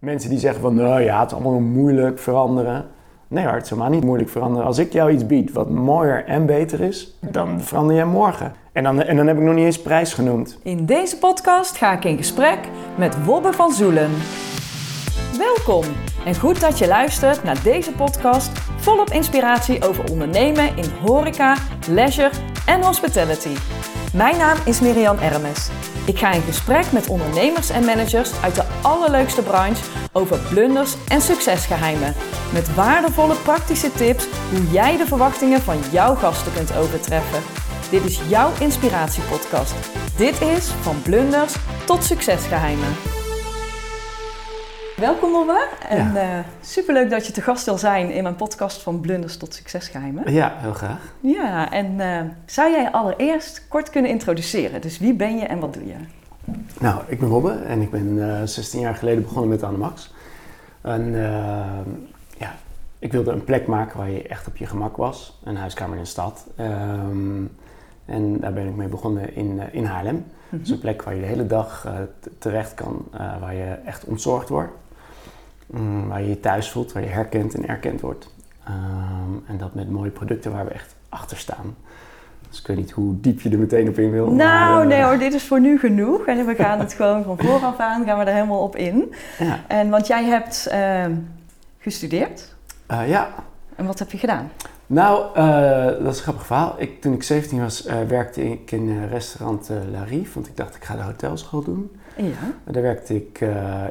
Mensen die zeggen van, nou ja, het is allemaal moeilijk veranderen. Nee hoor, het is niet moeilijk veranderen. Als ik jou iets bied wat mooier en beter is, dan verander jij morgen. En dan, en dan heb ik nog niet eens prijs genoemd. In deze podcast ga ik in gesprek met Wobbe van Zoelen. Welkom en goed dat je luistert naar deze podcast volop inspiratie over ondernemen in horeca, leisure en hospitality. Mijn naam is Miriam Ermes. Ik ga in gesprek met ondernemers en managers uit de allerleukste branche over blunders en succesgeheimen. Met waardevolle praktische tips hoe jij de verwachtingen van jouw gasten kunt overtreffen. Dit is jouw inspiratiepodcast. Dit is van blunders tot succesgeheimen. Welkom Robbe en Ja. eh, superleuk dat je te gast wil zijn in mijn podcast van blunders tot succesgeheimen. Ja, heel graag. Ja, en eh, zou jij allereerst kort kunnen introduceren? Dus wie ben je en wat doe je? Nou, ik ben Robbe en ik ben eh 16 jaar geleden begonnen met Anemax. En ja, ik wilde een plek maken waar je echt op je gemak was. Een huiskamer in de stad. Ehm, en daar ben ik mee begonnen in, in Haarlem. Dus een plek waar je de hele dag terecht kan, waar je echt ontzorgd wordt. Mm, waar je je thuis voelt, waar je herkend en erkend wordt. Ehm, en dat met mooie producten waar we echt achter staan. Dus ik weet niet hoe diep je er meteen op in wil. maar, Nou, eh, nee hoor, dit is voor nu genoeg. En we gaan het gewoon van vooraf aan, gaan we er helemaal op in. Ja, En want jij hebt ehm, gestudeerd. Eh, ja. En wat heb je gedaan? Nou, eh, dat is een grappig verhaal. Ik, toen ik 17 was, eh, werkte ik in eh, restaurant eh La Rive, want ik dacht ik ga de hotelschool doen. Ja. Daar werkte ik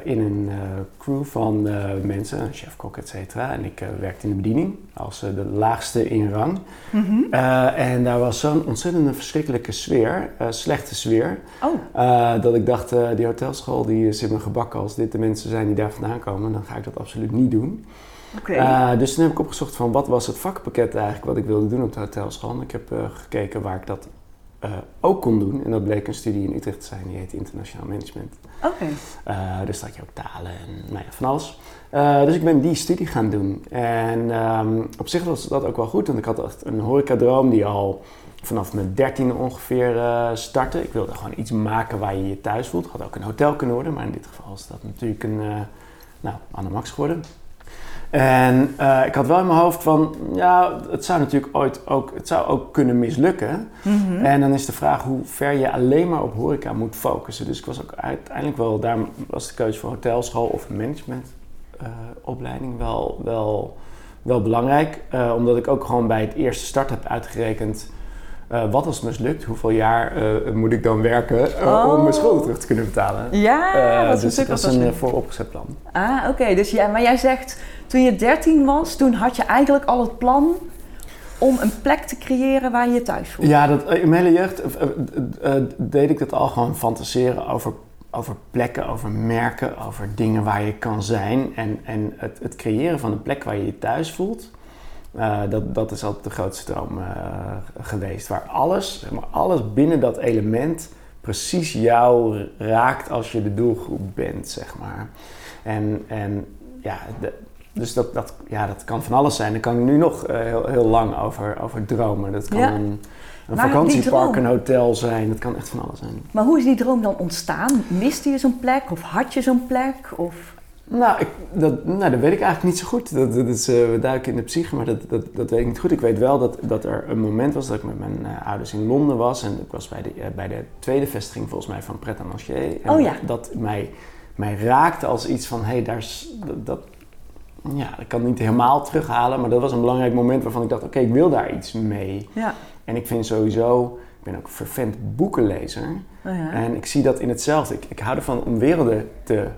in een crew van mensen, chef-kok, et cetera. En ik werkte in de bediening als de laagste in rang. Mhm. En daar was zo'n ontzettende verschrikkelijke sfeer, slechte sfeer, Oh, dat ik dacht, die hotelschool die is in mijn gebakken. Als dit de mensen zijn die daar vandaan komen, dan ga ik dat absoluut niet doen. Eh, dus toen heb ik opgezocht van wat was het vakpakket eigenlijk wat ik wilde doen op de hotelschool. En ik heb eh, gekeken waar ik dat eh, ook kon doen. En dat bleek een studie in Utrecht te zijn, die heet Internationaal Management. Oké. Eh, dus dat je ook talen en nou ja, van alles. Dus ik ben die studie gaan doen. En ehm, op zich was dat ook wel goed, want ik had echt een horecadroom die al vanaf mijn dertiende ongeveer startte. Ik wilde gewoon iets maken waar je je thuis voelt. Het had ook een hotel kunnen worden, maar in dit geval is dat natuurlijk een, eh nou, Anamax geworden. En eh, ik had wel in mijn hoofd van, ja, het zou natuurlijk ooit ook, het zou ook kunnen mislukken. Mhm. En dan is de vraag hoe ver je alleen maar op horeca moet focussen. Dus ik was ook uiteindelijk wel, daar was de keuze voor hotelschool of managementopleiding wel, wel, wel belangrijk. Eh, omdat ik ook gewoon bij het eerste start heb uitgerekend, eh, wat als het mislukt, hoeveel jaar eh, moet ik dan werken eh, om Oh. mijn schulden terug te kunnen betalen. Ja, dat is dus dat wat een vooropgezet plan. Ah, oké. Dus ja, maar jij zegt, toen je 13 was, toen had je eigenlijk al het plan om een plek te creëren waar je je thuis voelt. Ja, dat, in mijn hele jeugd deed ik dat al gewoon fantaseren over, over plekken, over merken, over dingen waar je kan zijn. En, en het, het creëren van een plek waar je je thuis voelt, eh, dat, dat is altijd de grootste droom eh, geweest. Waar alles, zeg maar, alles binnen dat element precies jou raakt als je de doelgroep bent, zeg maar. En, en ja, de- dus dat, dat, ja, dat kan van alles zijn. Daar kan ik nu nog eh, heel, heel lang over, over dromen. Dat kan Ja. een, een vakantiepark, een hotel zijn. Dat kan echt van alles zijn. Maar hoe is die droom dan ontstaan? Miste je zo'n plek of had je zo'n plek? Of... Nou, ik, dat, nou, dat weet ik eigenlijk niet zo goed. Dat, dat is, eh, we duiken in de psyche, maar dat, dat, dat weet ik niet goed. Ik weet wel dat, dat er een moment was dat ik met mijn eh, ouders in Londen was. En ik was bij de, eh, bij de tweede vestiging volgens mij van Pret à Manger. En Oh ja. dat mij, mij raakte als iets van, hé, hey, daar is... Dat, dat, ja, ik kan het niet helemaal terughalen, maar dat was een belangrijk moment waarvan ik dacht, oké, ik wil daar iets mee. Ja. En ik vind sowieso, ik ben ook een vervent boekenlezer. Oh ja. En ik zie dat in hetzelfde. Ik, ik hou ervan om werelden te,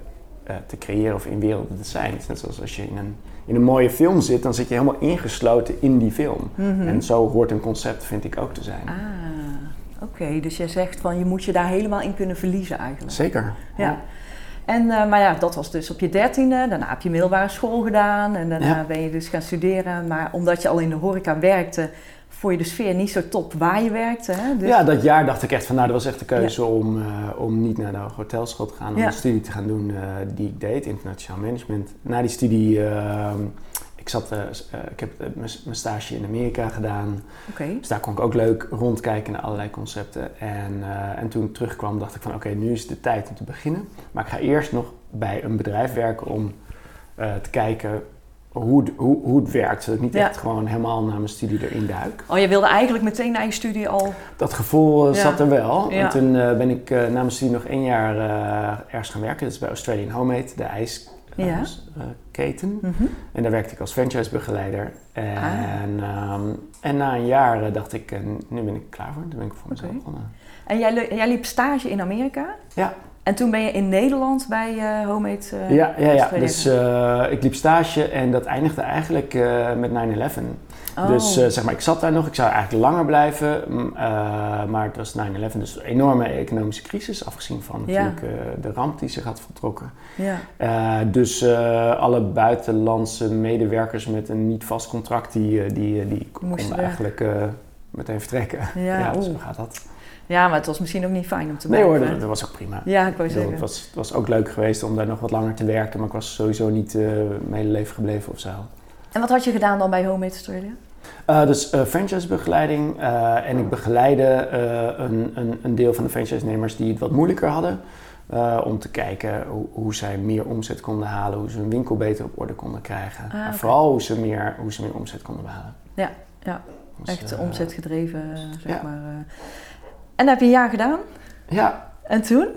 te creëren of in werelden te zijn. Het is net zoals als je in een, in een mooie film zit, dan zit je helemaal ingesloten in die film. Mhm. En zo hoort een concept, vind ik, ook te zijn. Ah, oké. Dus jij zegt van je moet je daar helemaal in kunnen verliezen eigenlijk. Zeker. Ja. En, eh, maar ja, dat was dus op je dertiende. Daarna heb je middelbare school gedaan. En daarna Ja. ben je dus gaan studeren. Maar omdat je al in de horeca werkte, vond je de sfeer niet zo top waar je werkte. Hè? Dus, Ja, dat jaar dacht ik echt van, nou, dat was echt de keuze om, eh, om niet naar de hotelschool te gaan, om Ja. een studie te gaan doen eh, die ik deed, internationaal management. Na die studie, eh, ik, zat, ik heb mijn stage in Amerika gedaan. Dus daar kon ik ook leuk rondkijken naar allerlei concepten. En, en toen ik terugkwam dacht ik van oké, nu is de tijd om te beginnen. Maar ik ga eerst nog bij een bedrijf werken om te kijken hoe, het- hoe, hoe het werkt. Zodat ik niet Ja. echt gewoon helemaal naar mijn studie erin duik. Oh, je wilde eigenlijk meteen na je studie al... Dat gevoel eh, Ja. zat er wel. Ja. En toen eh, ben ik eh, na mijn studie nog één jaar ergens gaan werken. Dat is bij Australian Homemade, de ijsketen. Mhm. En daar werkte ik als franchisebegeleider. En, Ah. ehm, en na een jaar dacht ik, nu ben ik klaar voor. Toen ben ik voor mezelf begonnen. En jij, jij liep stage in Amerika? Ja. En toen ben je in Nederland bij eh Homemade eh, ja, ja, ja. Dus eh, ik liep stage en dat eindigde eigenlijk met 9-11. Oh. Dus zeg maar, ik zat daar nog. Ik zou eigenlijk langer blijven. maar het was 9-11, dus een enorme economische crisis. Afgezien van Ja. natuurlijk de ramp die zich had voltrokken. ja. Dus alle buitenlandse medewerkers met een niet vast contract, die, die, die konden eigenlijk meteen vertrekken. Ja, Ja, dus zo gaat dat. Ja, maar het was misschien ook niet fijn om te Nee hoor, blijven. dat, dat was ook prima. Ja, ik wou zeggen. het, was, het was ook leuk geweest om daar nog wat langer te werken, maar ik was sowieso niet eh, mijn hele leven gebleven of zo. En wat had je gedaan dan bij Homemade Australia? Eh, dus eh franchisebegeleiding en ik begeleide een, een, een deel van de franchise-nemers die het wat moeilijker hadden. om te kijken hoe, hoe zij meer omzet konden halen, hoe ze hun winkel beter op orde konden krijgen. Ah, vooral hoe ze, meer, hoe ze meer omzet konden behalen. Ja, ja. Dus, Echt omzetgedreven, zeg ja. maar. En dat heb je een jaar gedaan. Ja, En toen?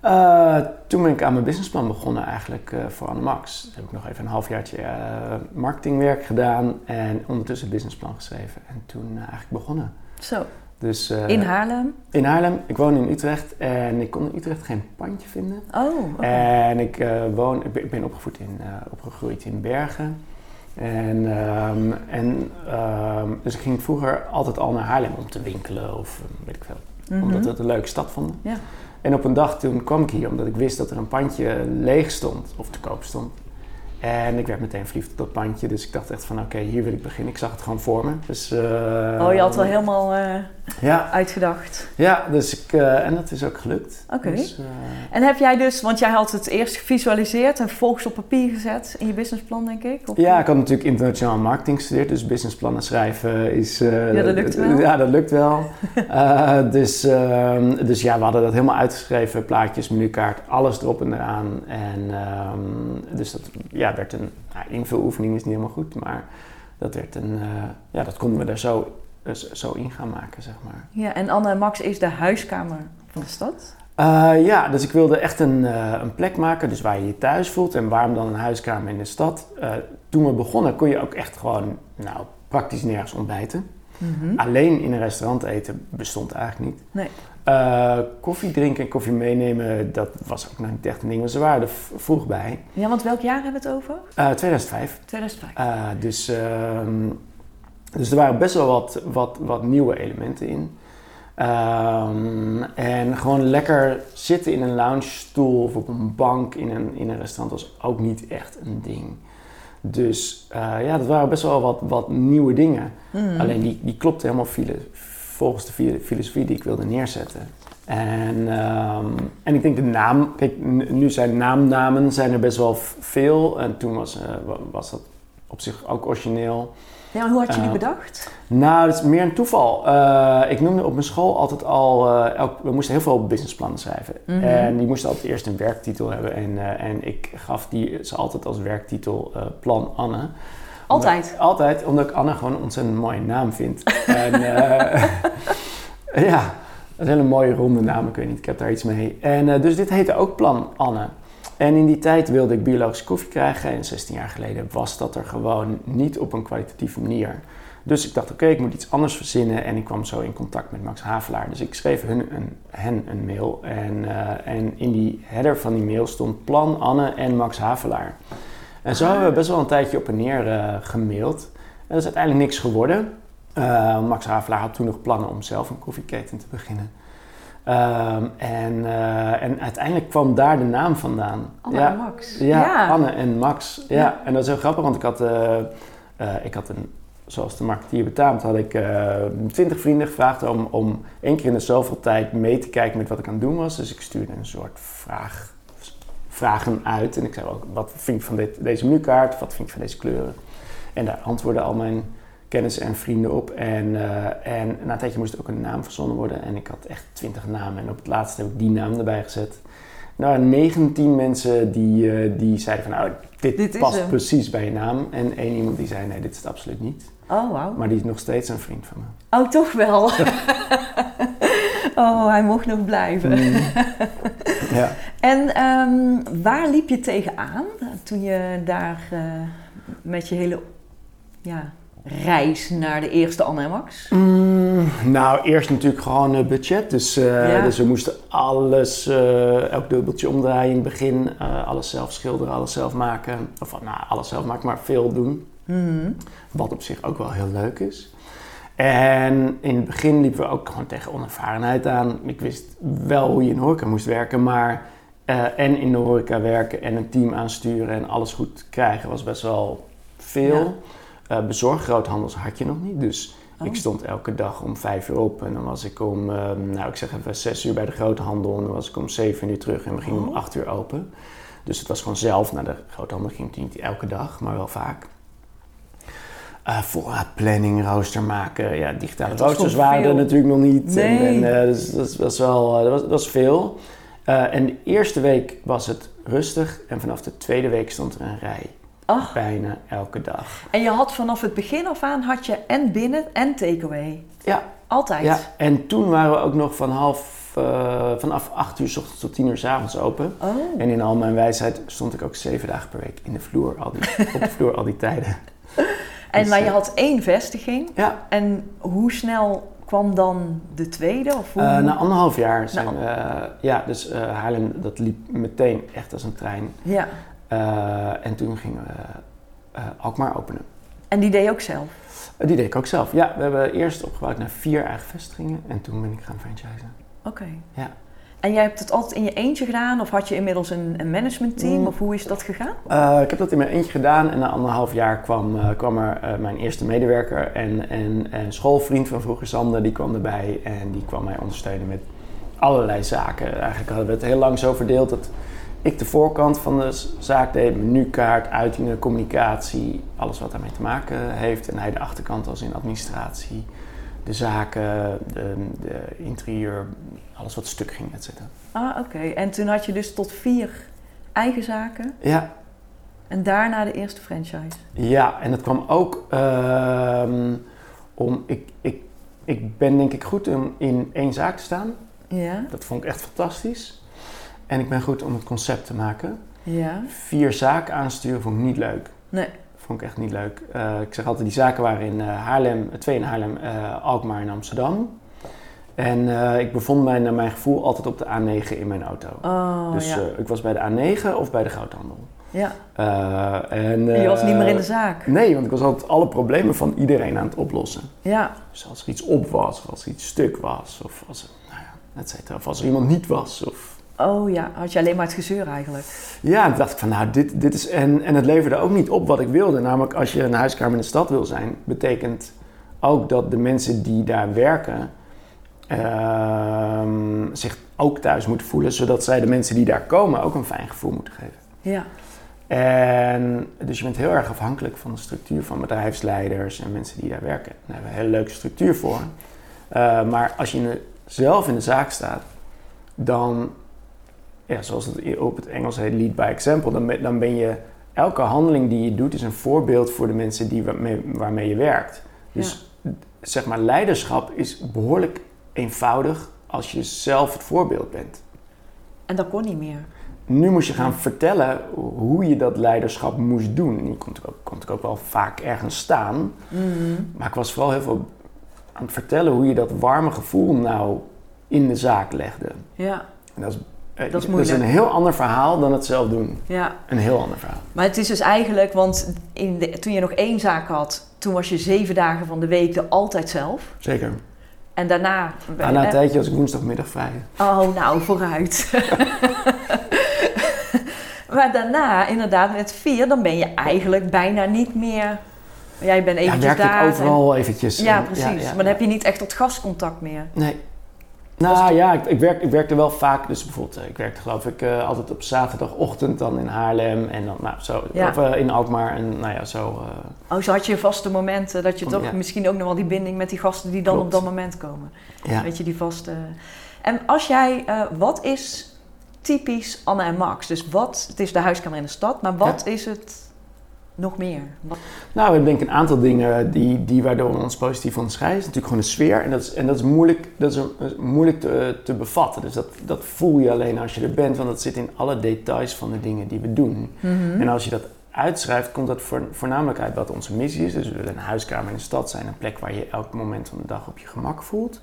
Eh, toen ben ik aan mijn businessplan begonnen eigenlijk eh, voor Annemax. Toen heb ik nog even een halfjaartje eh marketingwerk gedaan en ondertussen businessplan geschreven. En toen eigenlijk begonnen. Zo, Dus, in Haarlem. in Haarlem. Ik woon in Utrecht en ik kon in Utrecht geen pandje vinden. Oh. En ik, woon, ik, ben, opgevoed in, opgegroeid in Bergen. En, ehm, en, ehm, dus ik ging vroeger altijd al naar Haarlem om te winkelen of eh, weet ik veel. Mhm. Omdat we het een leuke stad vonden. Ja. En op een dag toen kwam ik hier omdat ik wist dat er een pandje leeg stond of te koop stond. En ik werd meteen verliefd op dat pandje, dus ik dacht echt van oké, hier wil ik beginnen. Ik zag het gewoon voor me. Dus, eh, Oh, je had wel helemaal eh, Ja, uitgedacht. ja dus ik, eh, en dat is ook gelukt. Oké. Dus, eh, En heb jij dus, want jij had het eerst gevisualiseerd en vervolgens op papier gezet in je businessplan, denk ik? Of- Ja, ik had natuurlijk internationaal marketing gestudeerd, dus businessplannen schrijven is... eh, Ja, dat lukt wel. Ja, dat lukt wel. Dus, ehm, dus ja, we hadden dat helemaal uitgeschreven, plaatjes, menukaart, alles erop en eraan. En ehm, dus dat ja, werd een nou, invuloefening is niet helemaal goed, maar dat werd een... ja, dat konden we daar zo, zo in gaan maken, zeg maar. Ja, en Anne Max is de huiskamer van de stad. Eh, ja, dus ik wilde echt een, eh, een plek maken, dus waar je je thuis voelt. En waarom dan een huiskamer in de stad? Eh, toen we begonnen kon je ook echt gewoon, nou, praktisch nergens ontbijten. Mhm. Alleen in een restaurant eten bestond eigenlijk niet. Nee. Eh, koffie drinken en koffie meenemen, dat was ook nog niet echt een ding. Maar ze waren er vroeg bij. Ja, want welk jaar hebben we het over? Eh, 2005. 2005. Eh, dus, ehm, dus er waren best wel wat, wat, wat nieuwe elementen in. Ehm, en gewoon lekker zitten in een lounge stoel of op een bank in een, in een restaurant was ook niet echt een ding. Dus eh, ja, dat waren best wel wat, wat nieuwe dingen. Mhm. Alleen die, die klopte helemaal volgens de filosofie die ik wilde neerzetten. En, ehm, en ik denk de naam, kijk, nu zijn naamnamen zijn er best wel veel. En toen was, eh, wa- was dat op zich ook origineel. Ja, maar hoe had je die Eh, bedacht? Nou, dat is meer een toeval. Eh, ik noemde op mijn school altijd al, eh, elk, we moesten heel veel businessplannen schrijven. Mhm. En die moesten altijd eerst een werktitel hebben. En, en ik gaf die ze altijd als werktitel Plan Anne. Altijd. Omdat- altijd, omdat ik Anne gewoon een ontzettend mooie naam vind. en eh, ja, een hele mooie ronde naam, ik weet niet, ik heb daar iets mee. En dus dit heette ook Plan Anne. En in die tijd wilde ik biologische koffie krijgen en 16 jaar geleden was dat er gewoon niet op een kwalitatieve manier. Dus ik dacht, oké, ik moet iets anders verzinnen en ik kwam zo in contact met Max Havelaar. Dus ik schreef hun een, hen een mail en, eh, en in die header van die mail stond Plan Anne en Max Havelaar. En zo hebben we best wel een tijdje op en neer eh, gemaild. En dat is uiteindelijk niks geworden. Eh, Max Havelaar had toen nog plannen om zelf een koffieketen te beginnen. Ehm, en, eh, en uiteindelijk kwam daar de naam vandaan. Anne ja, en Max. ja, Anne en Max. Ja. Ja. en dat is heel grappig, want ik had, eh, eh, ik had een, zoals de marketeer betaamt, had ik twintig vrienden gevraagd om, om één keer in de zoveel tijd mee te kijken met wat ik aan het doen was. Dus ik stuurde een soort vraag, vragen uit. En ik zei ook, wat vind je van dit, deze menukaart? Wat vind je van deze kleuren? En daar antwoordden al mijn kennissen en vrienden op. En, eh, en na een tijdje moest ook een naam verzonnen worden. En ik had echt twintig namen. En op het laatst heb ik die naam erbij gezet. Nou, 19 mensen die, eh, die zeiden van nou, dit, past precies bij je naam. En één iemand die zei nee, dit is het absoluut niet. Oh, wauw. Maar die is nog steeds een vriend van me. Oh, toch wel. oh, hij mocht nog blijven. Mm. ja. En ehm, waar liep je tegenaan toen je daar eh, met je hele ja, reis naar de eerste Anemax? Mm, nou, eerst natuurlijk gewoon eh, budget. Dus, eh, Ja. dus we moesten alles, eh, elk dubbeltje omdraaien in het begin. alles zelf schilderen, alles zelf maken. Of nou, alles zelf maken, maar veel doen. Mhm. Wat op zich ook wel heel leuk is. En in het begin liepen we ook gewoon tegen onervarenheid aan. Ik wist wel hoe je in de horeca moest werken, maar en in de horeca werken en een team aansturen en alles goed krijgen was best wel veel. Eh bezorggroothandels had je nog niet, dus Oh. ik stond elke dag om vijf uur op en dan was ik om, eh, nou ik zeg even zes uur bij de groothandel en dan was ik om zeven uur terug en we gingen om Oh. acht uur open. Dus het was gewoon zelf naar de groothandel, ging natuurlijk niet elke dag, maar wel vaak. Eh voorraadplanning, rooster maken. Ja, digitale Het was roosters waren er natuurlijk nog niet. Nee. En, en, eh, dus dat, is wel, dat, was, dat was veel. En de eerste week was het rustig. En vanaf de tweede week stond er een rij. Bijna elke dag. en je had vanaf het begin af aan had je en binnen en takeaway. Ja, Altijd. ja. En toen waren we ook nog van half, eh, vanaf 8 uur s ochtends tot 10 uur s avonds open. Oh. En in al mijn wijsheid stond ik ook zeven dagen per week in de vloer. Al die, op de vloer al die tijden. En Dus, maar je eh, had één vestiging. Ja, En hoe snel kwam dan de tweede? Of hoe? Eh, na anderhalf jaar zijn Nou. ja, dus Haarlem, dat liep meteen echt als een trein. Ja. Eh, en toen gingen we eh Alkmaar openen. En die deed je ook zelf? Eh, die deed ik ook zelf. Ja, we hebben eerst opgebouwd naar vier eigen vestigingen en toen ben ik gaan franchisen. Oké. Ja. En jij hebt het altijd in je eentje gedaan? Of had je inmiddels een, een managementteam? Mm. Of hoe is dat gegaan? Ik heb dat in mijn eentje gedaan en na anderhalf jaar kwam, kwam er mijn eerste medewerker en, en een schoolvriend van vroeger, Sander, die kwam erbij en die kwam mij ondersteunen met allerlei zaken. Eigenlijk hadden we het heel lang zo verdeeld dat ik de voorkant van de zaak deed, menukaart, uitingen, communicatie, alles wat daarmee te maken heeft. En hij de achterkant als in administratie, de zaken, de, de interieur, alles wat stuk ging, et cetera. Ah, oké. En toen had je dus tot vier eigen zaken. Ja, En daarna de eerste franchise. Ja, en dat kwam ook ehm, om. Ik, ik, ik ben denk ik goed om in één zaak te staan. Ja. Dat vond ik echt fantastisch. En ik ben goed om het concept te maken. Ja. Vier zaken aansturen vond ik niet leuk. Nee. Vond ik echt niet leuk. Eh, ik zeg altijd, die zaken waren in eh, Haarlem, eh, twee in Haarlem, Alkmaar en Amsterdam. En ik bevond mij naar mijn gevoel altijd op de A9 in mijn auto. Oh, dus ja. ik was bij de A9 of bij de groothandel. ja. En, je was niet meer in de zaak. Nee, want ik was altijd alle problemen van iedereen aan het oplossen. Ja. Dus als er iets op was, of als er iets stuk was, of als er, nou ja, et cetera. Of als er iemand niet was. Of... Oh ja, had je alleen maar het gezeur eigenlijk. Ja, dacht ik van, nou, dit, dit is... En, en het leverde ook niet op wat ik wilde. Namelijk, als je een huiskamer in de stad wil zijn, betekent ook dat de mensen die daar werken... ehm, zich ook thuis moeten voelen, zodat zij de mensen die daar komen ook een fijn gevoel moeten geven. Ja. En dus je bent heel erg afhankelijk van de structuur van bedrijfsleiders en mensen die daar werken. Daar hebben we een hele leuke structuur voor. Uh, maar als je zelf in de zaak staat, dan, ja, zoals het op het Engels heet, lead by example, dan ben, dan ben je, elke handeling die je doet is een voorbeeld voor de mensen die waarmee, waarmee je werkt. Dus zeg maar, leiderschap is behoorlijk eenvoudig als je zelf het voorbeeld bent. En dat kon niet meer. Nu moest je gaan vertellen hoe je dat leiderschap moest doen. En je kon ook, kon ook wel vaak ergens staan. Mm. Maar ik was vooral heel veel aan het vertellen hoe je dat warme gevoel nou in de zaak legde. Ja, En dat is, Dat is dat is een moeilijk. heel ander verhaal dan het zelf doen. ja. Een heel ander verhaal. Maar het is dus eigenlijk, want in de, toen je nog één zaak had, toen was je zeven dagen van de week er altijd zelf. Zeker. En daarna... Maar na een eh, tijdje was ik woensdagmiddag vrij. Oh, nou, vooruit. maar daarna, inderdaad, met vier, dan ben je eigenlijk bijna niet meer... Jij bent Ja, eventjes werkte daar. ik overal eventjes. en- ja, precies. ja, maar dan heb je niet echt dat gastcontact meer. Nee. Nou ja, ik, ik, werk, ik werkte wel vaak. Dus bijvoorbeeld, eh, ik werkte geloof ik eh, altijd op zaterdagochtend dan in Haarlem. En dan nou, zo, Ja. of eh, in Alkmaar. En nou ja, zo. eh, Oh, zo had je vaste momenten dat je toch Ja. misschien ook nog wel die binding met die gasten die dan Klopt. op dat moment komen. ja. Weet je, die vaste... En als jij... wat is typisch Anne en Max? Dus wat, het is de huiskamer in de stad, maar wat is het nog meer? Wat... Nou, we hebben denk ik een aantal dingen die, die waardoor we ons positief onderscheiden. Het is natuurlijk gewoon de sfeer en dat is, en dat is moeilijk, dat is, dat is moeilijk te, te bevatten. Dus dat, dat voel je alleen als je er bent, want dat zit in alle details van de dingen die we doen. Mhm. En als je dat uitschrijft, komt dat voor, voornamelijk uit wat onze missie is. Dus we willen een huiskamer in de stad zijn, een plek waar je elk moment van de dag op je gemak voelt.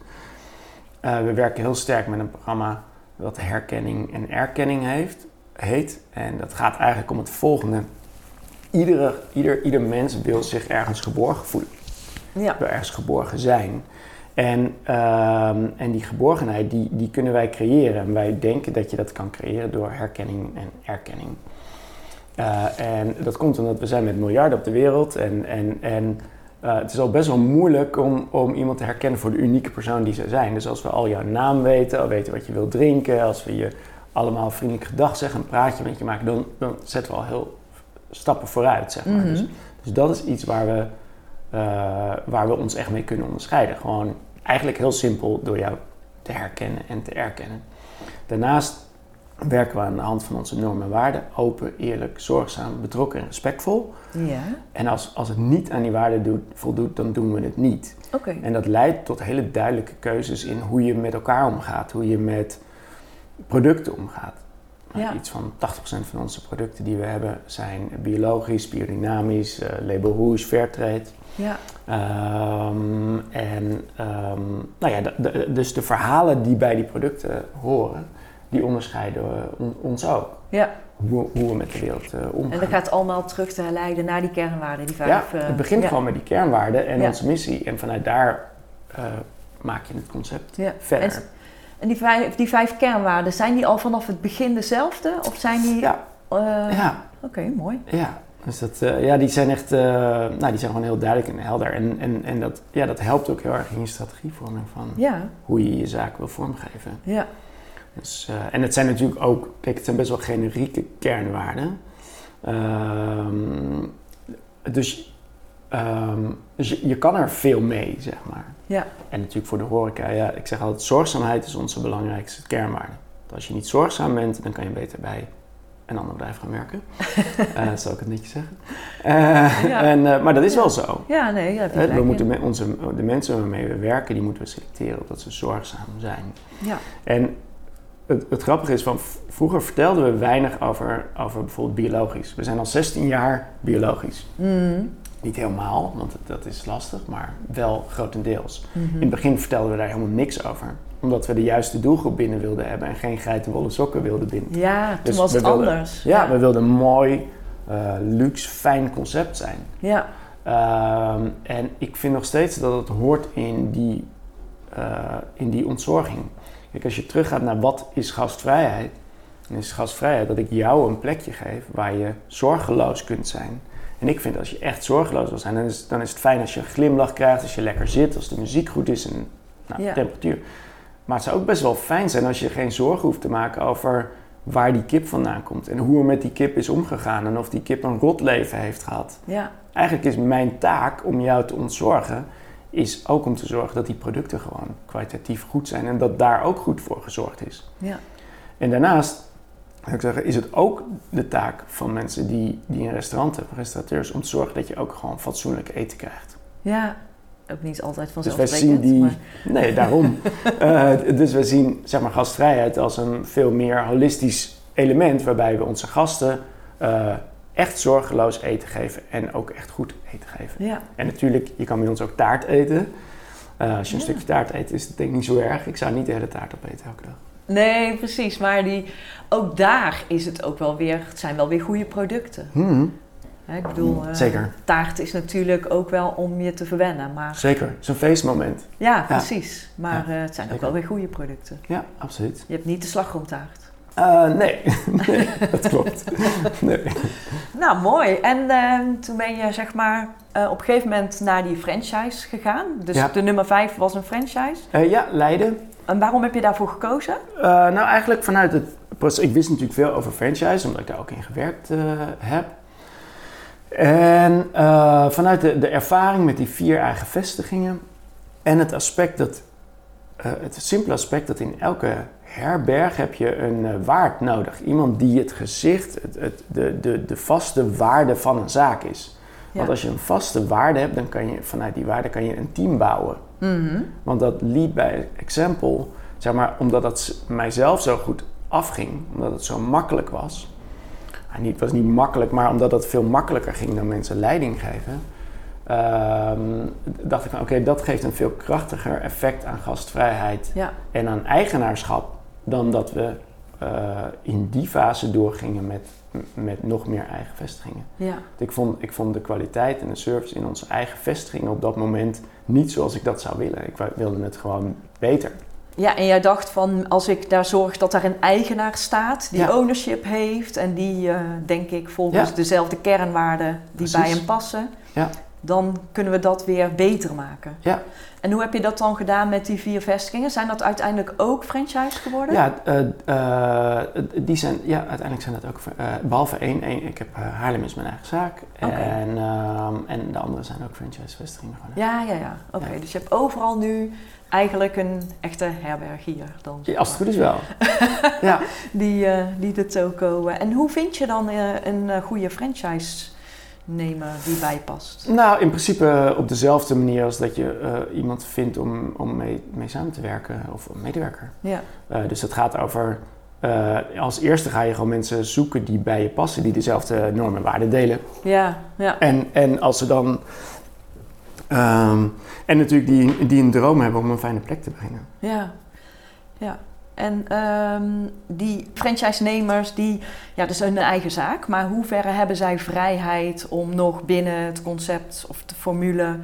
Uh, we werken heel sterk met een programma wat herkenning en erkenning heeft, heet. En dat gaat eigenlijk om het volgende. Iedere, ieder, ieder mens wil zich ergens geborgen voelen. Ja. Wil ergens geborgen zijn. En, ehm, en die geborgenheid, die, die kunnen wij creëren. En wij denken dat je dat kan creëren door herkenning en erkenning. Uh, en dat komt omdat we zijn met miljarden op de wereld. En, en, en uh, het is al best wel moeilijk om, om iemand te herkennen voor de unieke persoon die ze zijn. Dus als we al jouw naam weten, al weten wat je wilt drinken, als we je allemaal vriendelijk gedag zeggen, een praatje met je maken, dan, dan zetten we al heel stappen vooruit, zeg maar. Mhm. dus, dus dat is iets waar we, uh, waar we ons echt mee kunnen onderscheiden. Gewoon eigenlijk heel simpel door jou te herkennen en te erkennen. Daarnaast werken we aan de hand van onze normen en waarden. Open, eerlijk, zorgzaam, betrokken en respectvol. Ja, En als, als het niet aan die waarden doet, voldoet, dan doen we het niet. oké. En dat leidt tot hele duidelijke keuzes in hoe je met elkaar omgaat, hoe je met producten omgaat. Ja. Iets van 80% van onze producten die we hebben zijn biologisch, biodynamisch, eh, label rouge, fairtrade. Ja, Ehm, en ehm, nou ja, de- de- dus de verhalen die bij die producten horen, die onderscheiden on- ons ook. ja. Hoe, hoe we met de wereld eh, omgaan. En dat gaat allemaal terug te leiden naar die kernwaarden, die ja, vijf... eh, het begint ja. gewoon met die kernwaarden en Ja. onze missie. En vanuit daar maak je het concept Ja. verder. En, en die, vijf, die vijf kernwaarden, zijn die al vanaf het begin dezelfde? Of zijn die... Ja, eh, ja, Oké, mooi. ja. Dus dat, eh, ja, die zijn echt, eh, nou, die zijn gewoon heel duidelijk en helder. En, en, en dat, ja, dat helpt ook heel erg in je strategievorming van Ja, hoe je je zaak wil vormgeven. ja. Dus, en het zijn natuurlijk ook, kijk, het zijn best wel generieke kernwaarden. Ehm, dus ehm, dus je, je kan er veel mee, zeg maar. Ja. En natuurlijk voor de horeca, ja, ik zeg altijd, zorgzaamheid is onze belangrijkste kernwaarde. Want als je niet zorgzaam bent, dan kan je beter bij een ander bedrijf gaan werken. Eh dat zou ik het netjes zeggen. Eh, Ja. en, eh, maar dat is Ja. wel zo. Ja, nee, gelijk we in. moeten met onze, de mensen waarmee we werken, die moeten we selecteren omdat ze zorgzaam zijn. Ja, En het, het grappige is, van vroeger vertelden we weinig over, over bijvoorbeeld biologisch. We zijn al 16 jaar biologisch. Mm. Niet helemaal, want dat is lastig, maar wel grotendeels. Mhm. In het begin vertelden we daar helemaal niks over. Omdat we de juiste doelgroep binnen wilden hebben en geen geitenwolle sokken wilden binden. Ja, toen Dus was het wilden- anders. Ja, we wilden een mooi, eh, luxe, fijn concept zijn. ja. Ehm, en ik vind nog steeds dat het hoort in die, eh, in die ontzorging. Kijk, als je teruggaat naar wat is gastvrijheid, dan is gastvrijheid dat ik jou een plekje geef waar je zorgeloos kunt zijn. En ik vind als je echt zorgeloos wil zijn, dan is, dan is het fijn als je een glimlach krijgt, als je lekker zit, als de muziek goed is en nou, Ja. temperatuur. Maar het zou ook best wel fijn zijn als je geen zorgen hoeft te maken over waar die kip vandaan komt en hoe er met die kip is omgegaan en of die kip een rot leven heeft gehad Ja, eigenlijk is mijn taak om jou te ontzorgen, is ook om te zorgen dat die producten gewoon kwalitatief goed zijn en dat daar ook goed voor gezorgd is. ja, En daarnaast, zou ik zeggen, is het ook de taak van mensen die, die een restaurant hebben, restaurateurs, om te zorgen dat je ook gewoon fatsoenlijk eten krijgt. ja. Ook niet altijd Dus wij vanzelfsprekend. zien die. maar- Nee, daarom. Eh, dus we zien zeg maar, gastvrijheid als een veel meer holistisch element waarbij we onze gasten eh, echt zorgeloos eten geven en ook echt goed eten geven. Ja, En natuurlijk, je kan bij ons ook taart eten. Eh, als je een Ja. stukje taart eet, is het denk ik niet zo erg. Ik zou niet de hele taart opeten elke dag. Nee, precies. Maar die, ook daar is het ook wel weer, het zijn wel weer goede producten. Hmm, Hè, ik bedoel, eh, Zeker, taart is natuurlijk ook wel om je te verwennen. Maar zeker. Een feestmoment. ja, precies. Maar eh, het zijn ook wel weer goede producten. Ja, absoluut. Je hebt niet de slagroomtaart. Eh, nee. nee, dat klopt. Nee. Nou, mooi. En ehm, toen ben je zeg maar op een gegeven moment naar die franchise gegaan. Dus Ja. de nummer 5 was een franchise. Ja, Leiden. En waarom heb je daarvoor gekozen? Eh, nou, eigenlijk vanuit het proces. Ik wist natuurlijk veel over franchise, omdat ik daar ook in gewerkt eh, heb. En eh, vanuit de, de ervaring met die vier eigen vestigingen en het aspect dat, het simpele aspect dat in elke herberg heb je een waard nodig. Iemand die het gezicht, het, het, de, de, de vaste waarde van een zaak is. Want als je een vaste waarde hebt, dan kan je vanuit die waarde kan je een team bouwen. Mhm. Want dat lead by example, zeg maar, omdat het mijzelf zo goed afging, omdat het zo makkelijk was. Nou, niet, het was niet makkelijk, maar omdat het veel makkelijker ging dan mensen leiding geven. ehm, dacht ik van oké, dat geeft een veel krachtiger effect aan gastvrijheid Ja, en aan eigenaarschap dan dat we eh, in die fase doorgingen met, met nog meer eigen vestigingen. ja, Ik vond, ik vond de kwaliteit en de service in onze eigen vestigingen op dat moment niet zoals ik dat zou willen. Ik wilde het gewoon beter. ja. En jij dacht van als ik daar zorg dat daar een eigenaar staat die Ja. ownership heeft en die, eh, denk ik, volgens Ja. dezelfde kernwaarden die bij hem passen, Ja. dan kunnen we dat weer beter maken. Ja. En hoe heb je dat dan gedaan met die vier vestigingen? Zijn dat uiteindelijk ook franchise geworden? Ja, eh, eh, die zijn, ja, uiteindelijk zijn dat ook, eh, behalve één, één, ik heb Haarlem is mijn eigen zaak. En, ehm, en de andere zijn ook franchise-vestigingen geworden. Ja, ja, ja. Oké, Ja. dus je hebt overal nu eigenlijk een echte herberg hier dan. Ja, Als het goed is wel. ja. Die, die de toko. En hoe vind je dan een goede franchise-nemer die bijpast? Nou, in principe op dezelfde manier als dat je eh, iemand vindt om, om mee, mee samen te werken of een medewerker. Ja, Eh, dus het gaat over, eh, als eerste ga je gewoon mensen zoeken die bij je passen, die dezelfde normen en waarden delen. ja, ja. En, en als ze dan, ehm, en natuurlijk die, die een droom hebben om een fijne plek te brengen. Ja, ja. En ehm, die franchise-nemers, die, ja, dat is hun eigen zaak, maar hoe ver hebben zij vrijheid om nog binnen het concept of de formule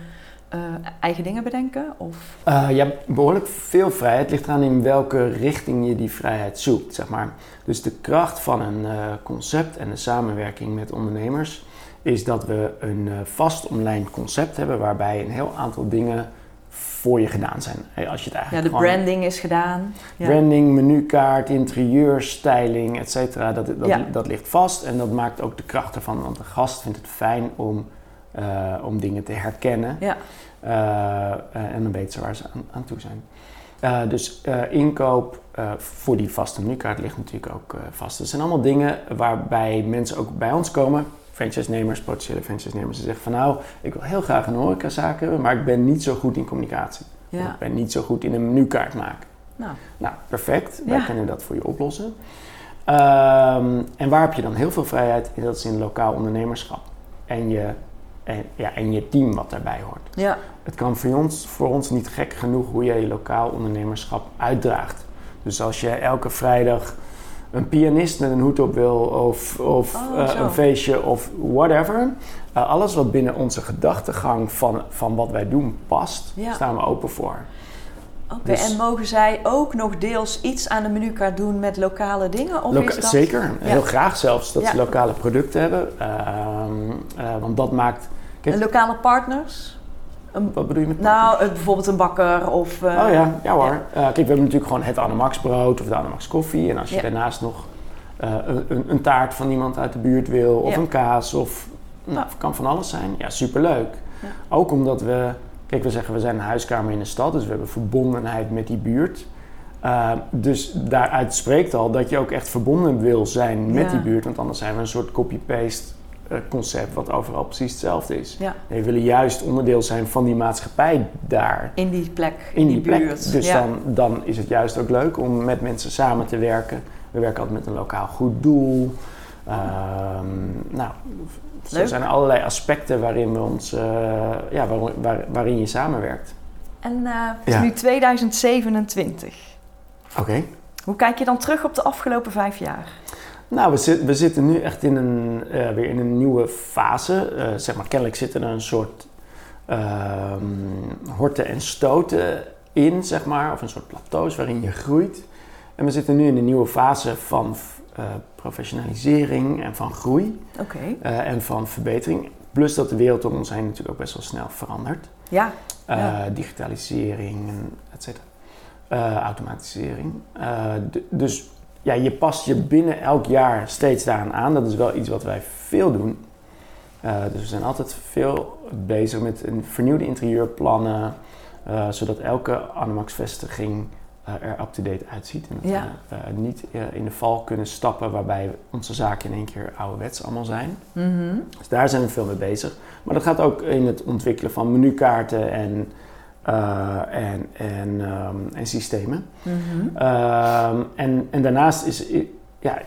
eh, eigen dingen bedenken? Of, je hebt behoorlijk veel vrijheid. Ligt eraan in welke richting je die vrijheid zoekt, zeg maar. Dus de kracht van een eh, concept en de samenwerking met ondernemers is dat we een vast omlijnd concept hebben waarbij een heel aantal dingen voor je gedaan zijn. Als je het ja, eigenlijk de gewoon- branding is gedaan. Ja. Branding, menukaart, interieur, styling, et cetera, dat, dat, Ja. dat ligt vast en dat maakt ook de kracht ervan. Want de gast vindt het fijn om, eh, om dingen te herkennen Ja. eh, eh, en dan weten ze waar ze aan, aan toe zijn. Dus inkoop voor die vaste menukaart ligt natuurlijk ook vast. Dat zijn allemaal dingen waarbij mensen ook bij ons komen, franchise-nemers, potentiële franchise-nemers, die zeggen van nou, ik wil heel graag een horecazaak hebben, maar ik ben niet zo goed in communicatie. Ja. Ik ben niet zo goed in een menukaart maken. Nou, Nou, perfect. Wij Ja. kunnen dat voor je oplossen. Ehm, en waar heb je dan heel veel vrijheid? Dat is in lokaal ondernemerschap. En je, en, ja, en je team wat daarbij hoort. ja, Het kan voor ons, voor ons niet gek genoeg hoe jij je lokaal ondernemerschap uitdraagt. Dus als je elke vrijdag een pianist met een hoed op wil of, of Oh, eh, een feestje of whatever. eh, alles wat binnen onze gedachtegang van, van wat wij doen past, Ja. staan we open voor. oké. Dus- En mogen zij ook nog deels iets aan de menukaart doen met lokale dingen? Of Loka- is dat... Zeker, Ja. heel graag zelfs dat Ja. ze lokale producten hebben. Ehm, eh, want dat maakt. Kijk, En lokale partners? Een, wat bedoel je met nou, eh, bijvoorbeeld een bakker of... eh, Oh ja, ja hoor. Eh, kijk, we hebben natuurlijk gewoon het Anamax brood of de Anamax koffie. En als je Ja. daarnaast nog een, een, taart van iemand uit de buurt wil, of Ja. een kaas, of nou, kan van alles zijn. Ja, superleuk. Ook omdat we, kijk, we zeggen we zijn een huiskamer in de stad, dus we hebben verbondenheid met die buurt. Dus daaruit spreekt al dat je ook echt verbonden wil zijn met Ja. die buurt, want anders zijn we een soort copy-paste concept wat overal precies hetzelfde is. Ja, Nee, we willen juist onderdeel zijn van die maatschappij daar in die plek, in die, plek. buurt. Dus ja. dan, dan is het juist ook leuk om met mensen samen te werken. We werken altijd met een lokaal goed doel. Ehm, nou, zo Leuk. zijn er allerlei aspecten waarin, we ons, eh, ja, waar, waar- waarin je samenwerkt. En eh, het is Ja. nu 2027. Oké. Hoe kijk je dan terug op de afgelopen vijf jaar? Nou, we, zit- we zitten nu echt in een, eh, weer in een nieuwe fase. Eh, zeg maar, kennelijk zitten er een soort ehm, horten en stoten in, zeg maar. Of een soort plateaus waarin je groeit. En we zitten nu in een nieuwe fase van eh, professionalisering en van groei. En van verbetering. Plus dat de wereld om ons heen natuurlijk ook best wel snel verandert. ja. Ja. Digitalisering, en et cetera. Automatisering. Dus ja, je past je binnen elk jaar steeds daaraan aan. Dat is wel iets wat wij veel doen. Eh, dus we zijn altijd veel bezig met een vernieuwde interieurplannen. eh, zodat elke Animax-vestiging eh, er up-to-date uitziet. En dat Ja. we niet in de val kunnen stappen waarbij onze zaken in één keer ouderwets allemaal zijn. Mhm. Dus daar zijn we veel mee bezig. Maar dat gaat ook in het ontwikkelen van menukaarten en, eh, en, en, ehm, en systemen. Mhm. Ehm, en, en daarnaast is, ja,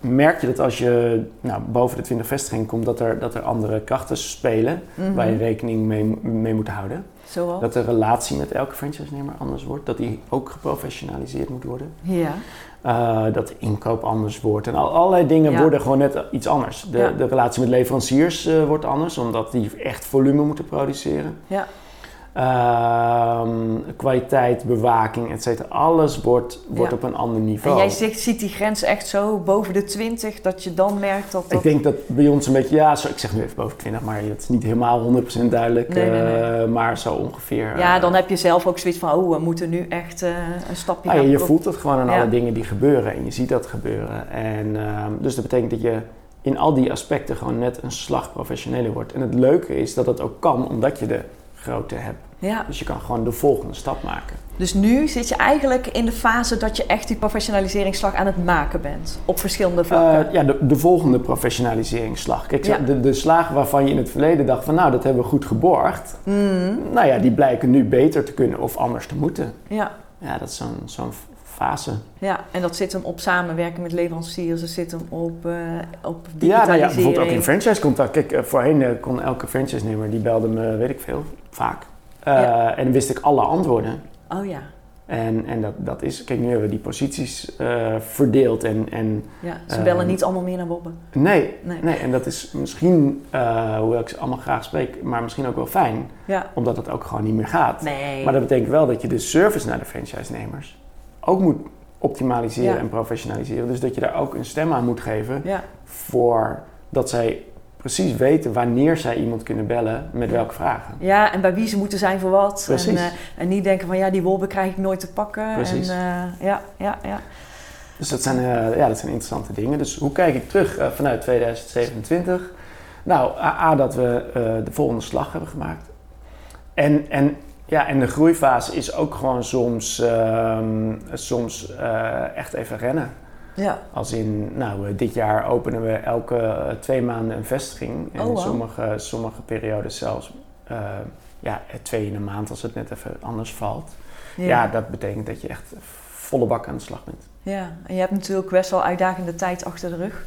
merk je dat als je nou, boven de 20 vestigingen komt, dat er, dat er andere krachten spelen Mhm. waar je rekening mee, mee moet houden. Zoals? Dat de relatie met elke franchise-nemer anders wordt, dat die ook geprofessionaliseerd moet worden. Ja. Eh, dat de inkoop anders wordt. En al, allerlei dingen Ja. worden gewoon net iets anders. De, Ja. de relatie met leveranciers eh, wordt anders, omdat die echt volume moeten produceren. Ja. Ehm, kwaliteit, bewaking, et cetera. Alles wordt, wordt Ja. op een ander En niveau. jij zegt, ziet die grens echt zo boven de 20, dat je dan merkt dat dat... Ik denk dat bij ons een beetje, ja, zo, ik zeg nu even boven 20, maar het is niet helemaal 100% duidelijk. Nee, nee, nee. eh, maar zo ongeveer. Ja, eh, dan heb je zelf ook zoiets van, oh, we moeten nu echt eh, een stapje Ah, ja, je voelt het gewoon aan Ja. alle dingen die gebeuren en je ziet dat gebeuren. En, ehm, dus dat betekent dat je in al die aspecten gewoon net een slag professioneler wordt. En het leuke is dat dat ook kan omdat je de grootte hebt. Ja, Dus je kan gewoon de volgende stap maken. dus nu zit je eigenlijk in de fase dat je echt die professionaliseringsslag aan het maken bent. Op verschillende vlakken. Eh, ja, de, de volgende professionaliseringsslag. Kijk, Ja. de, de slagen waarvan je in het verleden dacht van nou, dat hebben we goed geborgd. Mm, Nou ja, die blijken nu beter te kunnen of anders te moeten. ja, Ja, dat is zo'n zo'n fase. ja, en dat zit hem op samenwerken met leveranciers, dat zit hem op, eh op Ja, nou ja, bijvoorbeeld ook in franchise contact. Kijk, eh, voorheen eh, kon elke franchise-nemer, die belde me, weet ik veel, vaak. Ja. En wist ik alle antwoorden. Oh ja, En, en dat, dat is, kijk, nu hebben we die posities verdeeld. En, en ja. ze Ehm, bellen niet allemaal meer naar Bobben. nee, Nee. nee, en dat is misschien, hoewel ik ze allemaal graag spreek, maar misschien ook wel fijn. Ja, Omdat het ook gewoon niet meer gaat. nee. Maar dat betekent wel dat je de service naar de franchise-nemers ook moet optimaliseren Ja. en professionaliseren. Dus dat je daar ook een stem aan moet geven Ja, voor dat zij precies weten wanneer zij iemand kunnen bellen met welke vragen. ja, en bij wie ze moeten zijn voor wat. Precies. En, eh, en niet denken van, ja, die wolven krijg ik nooit te pakken. Precies. En, eh, ja, ja, ja. Dus dat zijn, eh, ja, dat zijn interessante dingen. Dus hoe kijk ik terug vanuit 2027? Nou, A, A, dat we de volgende slag hebben gemaakt. En, en, ja, en de groeifase is ook gewoon soms, ehm, soms eh, echt even rennen. Ja, Als in, nou, eh, dit jaar openen we elke eh, twee maanden een vestiging. En Oh, in wauw. sommige, sommige periodes zelfs eh, ja, twee in een maand als het net even anders valt. ja. Ja. dat betekent dat je echt volle bak aan de slag bent. ja. En je hebt natuurlijk best wel uitdagende tijd achter de rug.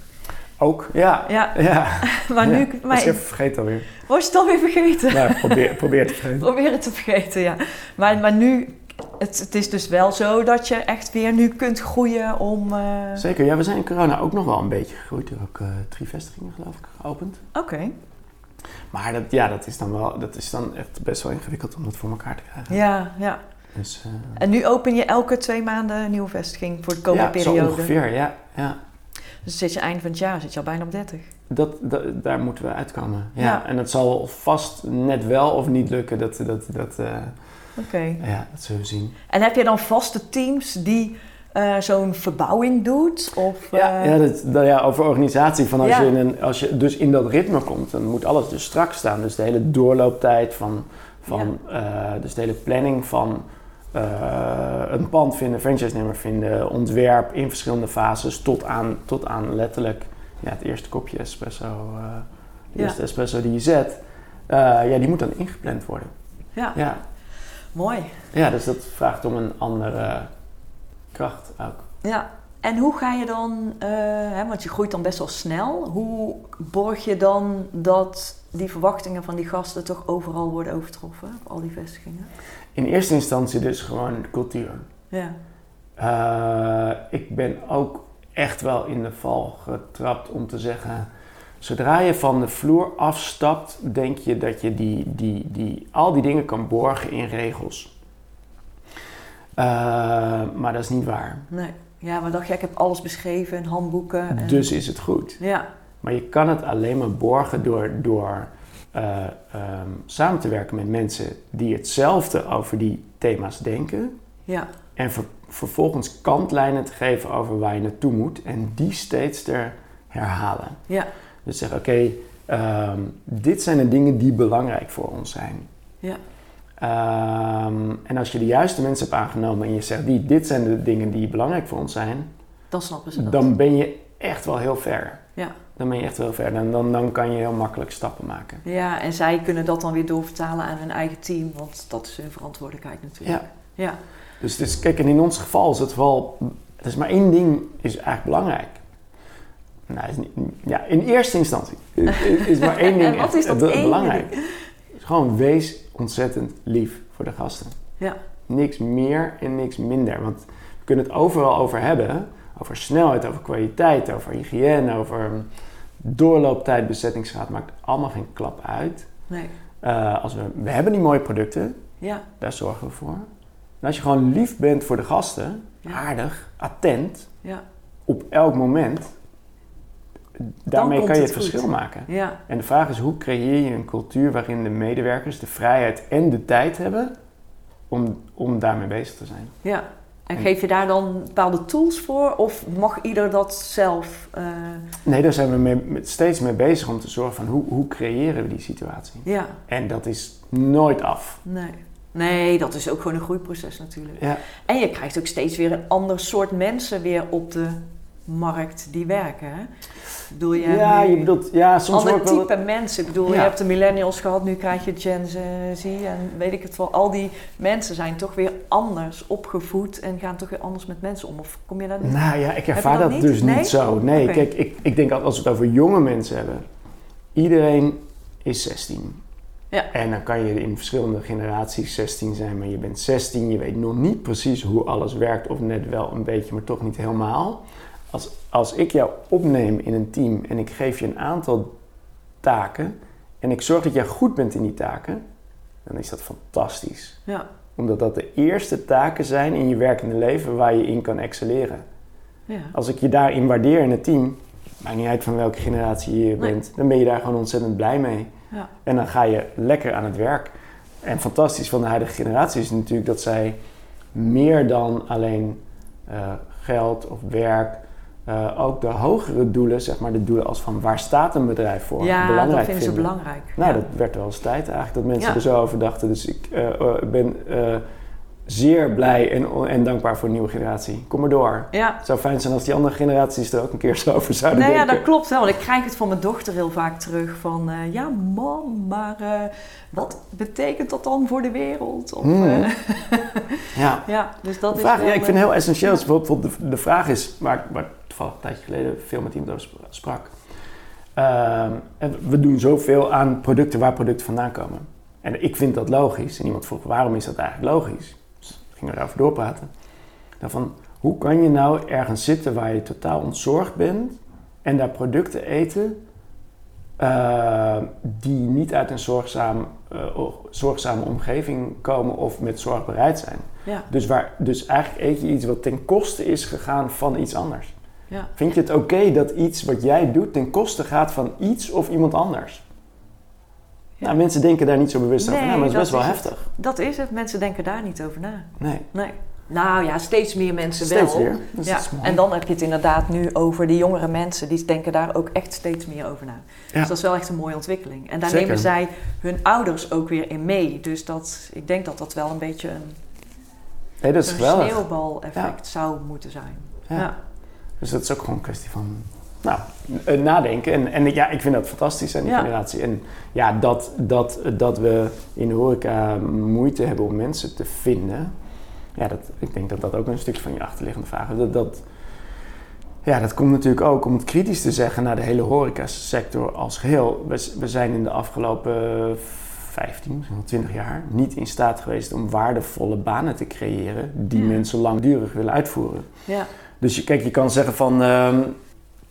Ook, ja. Ja, Ja, maar nu... ja. Maar, even vergeten alweer. was je het alweer vergeten? Nou, probeer, probeer te vergeten. Probeer het te vergeten, ja. Maar, maar nu, het, het is dus wel zo dat je echt weer nu kunt groeien om... eh, Zeker, ja, we zijn in corona ook nog wel een beetje gegroeid. Er ook eh, drie vestigingen geloof ik geopend. Oké, Maar dat, ja, dat is dan wel, dat is dan echt best wel ingewikkeld om dat voor elkaar te krijgen. ja, ja. Dus, eh, En nu open je elke twee maanden een nieuwe vestiging voor de komende ja, zo periode. ongeveer, ja. ja. Dus zit je eind van het jaar, zit je al bijna op 30. Dat, dat, daar moeten we uitkomen. Ja. Ja. En het zal vast net wel of niet lukken. Dat, dat, dat, Oké. ja, dat zullen we zien. En heb je dan vaste teams die eh, zo'n verbouwing doet? Of, Ja, eh, ja, dat, dat- ja, over organisatie. Van als, Ja. je in een, als je dus in dat ritme komt, dan moet alles dus strak staan. Dus de hele doorlooptijd van, van dus de hele planning van een pand vinden, franchise-nemer vinden, ontwerp in verschillende fases tot aan, tot aan letterlijk ja, het eerste kopje espresso, eh, de Ja. eerste espresso die je zet. eh, ja, die moet dan ingepland worden. ja, Ja. mooi. ja, dus dat vraagt om een andere kracht ook. Ja. En hoe ga je dan, eh, hè, want je groeit dan best wel snel, hoe borg je dan dat die verwachtingen van die gasten toch overal worden overtroffen, op al die vestigingen? In eerste instantie dus gewoon de cultuur. Ja, Eh, ik ben ook echt wel in de val getrapt om te zeggen. Zodra je van de vloer afstapt, denk je dat je die, die, die, al die dingen kan borgen in regels. Eh, maar dat is niet waar. nee. Ja, maar dacht je, ik heb alles beschreven in handboeken. En... Dus is het goed. Ja, Maar je kan het alleen maar borgen door, door eh, ehm, samen te werken met mensen die hetzelfde over die thema's denken. ja, En ver- vervolgens kantlijnen te geven over waar je naartoe moet. En die steeds te herhalen. ja, Dus zeg, oké, ehm, dit zijn de dingen die belangrijk voor ons zijn. ja. Ehm, en als je de juiste mensen hebt aangenomen en je zegt, die, dit zijn de dingen die belangrijk voor ons zijn, Dan snappen ze dat. dan ben je echt wel heel ver. Ja. Dan ben je echt wel ver. Dan, dan, dan kan je heel makkelijk stappen maken. ja, en zij kunnen dat dan weer doorvertalen aan hun eigen team, want dat is hun verantwoordelijkheid natuurlijk. Ja. Ja. Dus, dus kijk, en in ons geval is het wel, er is maar één ding is eigenlijk belangrijk. Nou, is niet, ja, in eerste instantie is, is maar één ding En wat echt is dat belangrijk. Is Gewoon wees ontzettend lief voor de gasten. Ja. Niks meer en niks minder. Want we kunnen het overal over hebben. Over snelheid, over kwaliteit, over hygiëne, over doorlooptijd, bezettingsgraad. Maakt allemaal geen klap uit. Nee. Eh, als we, we hebben die mooie producten, Ja. daar zorgen we voor. En als je gewoon lief bent voor de gasten, Ja. aardig, attent, Ja. op elk moment, daarmee kan je het het verschil maken. Ja. En de vraag is, hoe creëer je een cultuur waarin de medewerkers de vrijheid en de tijd hebben om, om daarmee bezig te zijn? Ja. En geef je daar dan bepaalde tools voor of mag ieder dat zelf? eh, Nee, daar zijn we mee, met- steeds mee bezig om te zorgen van hoe, hoe creëren we die situatie. ja, En dat is nooit af. nee. Nee, dat is ook gewoon een groeiproces natuurlijk. Ja, En je krijgt ook steeds weer een ander soort mensen weer op de markt die werken. Hè? Bedoel, je ja je bedoelt, ja, soms ander wel type mensen. Ik bedoel, Ja. je hebt de millennials gehad, nu krijg je Gen Z en weet ik het wel. Al die mensen zijn toch weer anders opgevoed en gaan toch weer anders met mensen om. Of kom je daar niet? Nou ja, ik ervaar dat dat, niet? dus Nee? niet zo. Nee, kijk, ik, ik denk altijd als we het over jonge mensen hebben. Iedereen is 16. Ja. En dan kan je in verschillende generaties 16 zijn, maar je bent 16, je weet nog niet precies hoe alles werkt, of net wel een beetje, maar toch niet helemaal. Als, als ik jou opneem in een team en ik geef je een aantal taken en ik zorg dat jij goed bent in die taken, dan is dat fantastisch. Ja, Omdat dat de eerste taken zijn in je werkende leven waar je in kan excelleren. ja. Als ik je daarin waardeer in het team, maakt niet uit van welke generatie je Nee. bent, dan ben je daar gewoon ontzettend blij mee. Ja. En dan ga je lekker aan het werk. En fantastisch van de huidige generatie is natuurlijk dat zij meer dan alleen eh, geld of werk, eh, ook de hogere doelen, zeg maar de doelen als van waar staat een bedrijf voor, ja dat belangrijk vinden ze belangrijk. Nou, ja. dat werd wel eens tijd eigenlijk dat mensen Ja. er zo over dachten. Dus ik eh, eh, ben eh, zeer blij en, en dankbaar voor de nieuwe generatie. Kom maar door. ja. Het zou fijn zijn als die andere generaties er ook een keer zo over zouden Nou ja, denken. dat klopt wel. Want ik krijg het van mijn dochter heel vaak terug van... ja, mam, maar wat betekent dat dan voor de wereld? Of, Hmm. Ja. ja, dus dat De is vraag, wel, ja, ik vind het heel essentieel. is bijvoorbeeld de, de vraag is, waar ik toevallig een tijdje geleden veel met iemand sprak. Ehm, we doen zoveel aan producten waar producten vandaan komen. En ik vind dat logisch. En iemand vroeg, waarom is dat eigenlijk logisch? Dus we gingen erover doorpraten. Dan van, hoe kan je nou ergens zitten waar je totaal ontzorgd bent en daar producten eten eh, die niet uit een zorgzaam, eh, zorgzame omgeving komen of met zorg bereid zijn? Ja, Dus, waar, dus eigenlijk eet je iets wat ten koste is gegaan van iets anders. Ja. Vind je het oké dat iets wat jij doet ten koste gaat van iets of iemand anders? Ja. Nou, mensen denken daar niet zo bewust over na, maar het is best wel is het. heftig. Dat is het. Mensen denken daar niet over na. Nee, Nee. Nou ja, steeds meer mensen steeds wel. weer. Dus ja. En dan heb je het inderdaad nu over die jongere mensen. Die denken daar ook echt steeds meer over na. Ja. Dus dat is wel echt een mooie ontwikkeling. En daar Zeker. nemen zij hun ouders ook weer in mee. Dus dat, ik denk dat dat wel een beetje een, nee, dat is een sneeuwbaleffect zou moeten zijn. Ja. Dus dat is ook gewoon een kwestie van nou, eh, nadenken. En, en ja, ik vind dat fantastisch aan die Ja. generatie. En ja, dat, dat, dat we in de horeca moeite hebben om mensen te vinden. Ja, dat, ik denk dat dat ook een stukje van je achterliggende vraag is. Dat, dat, ja, dat komt natuurlijk ook om het kritisch te zeggen naar de hele horecasector als geheel. We, we zijn in de afgelopen 15, misschien wel 20 jaar niet in staat geweest om waardevolle banen te creëren die mensen langdurig willen uitvoeren. Ja. Dus je, kijk, je kan zeggen van, ehm,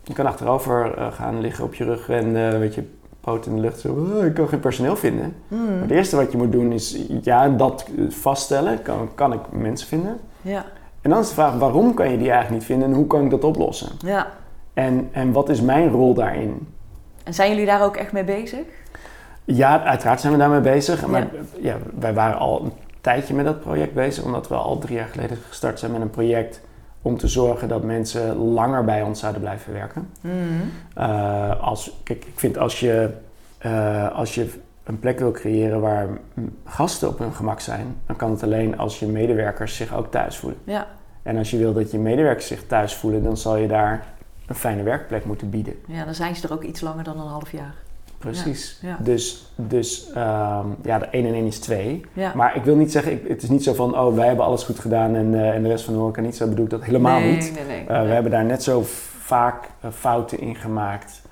je kan achterover eh, gaan liggen op je rug en eh weet je, poot in de lucht zo, "Oh, ik kan geen personeel vinden. Hmm. Maar het eerste wat je moet doen is, ja, dat vaststellen, kan, kan ik mensen vinden? ja. En dan is de vraag, waarom kan je die eigenlijk niet vinden en hoe kan ik dat oplossen? ja. En, en wat is mijn rol daarin? En zijn jullie daar ook echt mee bezig? Ja, uiteraard zijn we daarmee bezig. Ja. Maar ja, wij waren al een tijdje met dat project bezig, omdat we al drie jaar geleden gestart zijn met een project om te zorgen dat mensen langer bij ons zouden blijven werken. Hmm. Eh, als, kijk, ik vind als je, eh, als je een plek wil creëren waar gasten op hun gemak zijn, dan kan het alleen als je medewerkers zich ook thuis voelen. Ja, En als je wil dat je medewerkers zich thuis voelen, dan zal je daar een fijne werkplek moeten bieden. ja, dan zijn ze er ook iets langer dan een half jaar. Precies. Ja, ja. Dus, dus ehm, ja, de 1 en 1 is 2. Ja. Maar ik wil niet zeggen, ik- het is niet zo van, oh, wij hebben alles goed gedaan en, eh, en de rest van de horeca niet. Zo bedoel ik dat helemaal nee, niet. Nee, nee, Eh, nee. We hebben daar net zo vaak eh, fouten in gemaakt.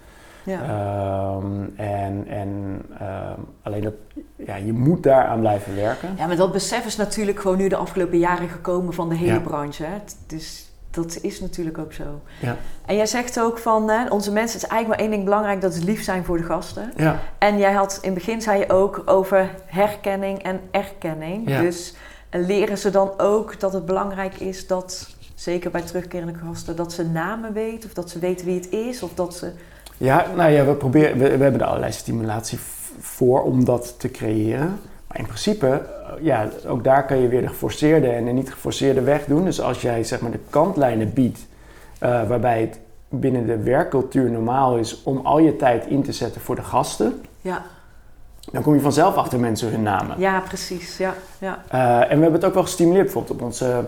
Ja. Ehm, en en ehm, alleen dat, ja, je moet daaraan blijven werken. Ja, maar dat besef is natuurlijk gewoon nu de afgelopen jaren gekomen van de hele branche. Hè? Het- Dus dat is natuurlijk ook zo. Ja. En jij zegt ook van, hè, onze mensen, is eigenlijk maar één ding belangrijk, dat is lief zijn voor de gasten. Ja, En jij had in het begin, zei je ook over herkenning en erkenning. Ja. Dus eh, leren ze dan ook dat het belangrijk is dat, zeker bij terugkerende gasten, dat ze namen weten of dat ze weten wie het is of dat ze... ja nou ja, we, proberen, we, we hebben er allerlei stimulatie voor om dat te creëren. Maar in principe, eh, ja, ook daar kan je weer de geforceerde en de niet geforceerde weg doen. Dus als jij zeg maar de kantlijnen biedt, eh, waarbij het binnen de werkcultuur normaal is om al je tijd in te zetten voor de gasten, Ja, dan kom je vanzelf achter mensen hun namen. ja precies. Ja, ja. Eh, en we hebben het ook wel gestimuleerd, bijvoorbeeld op onze.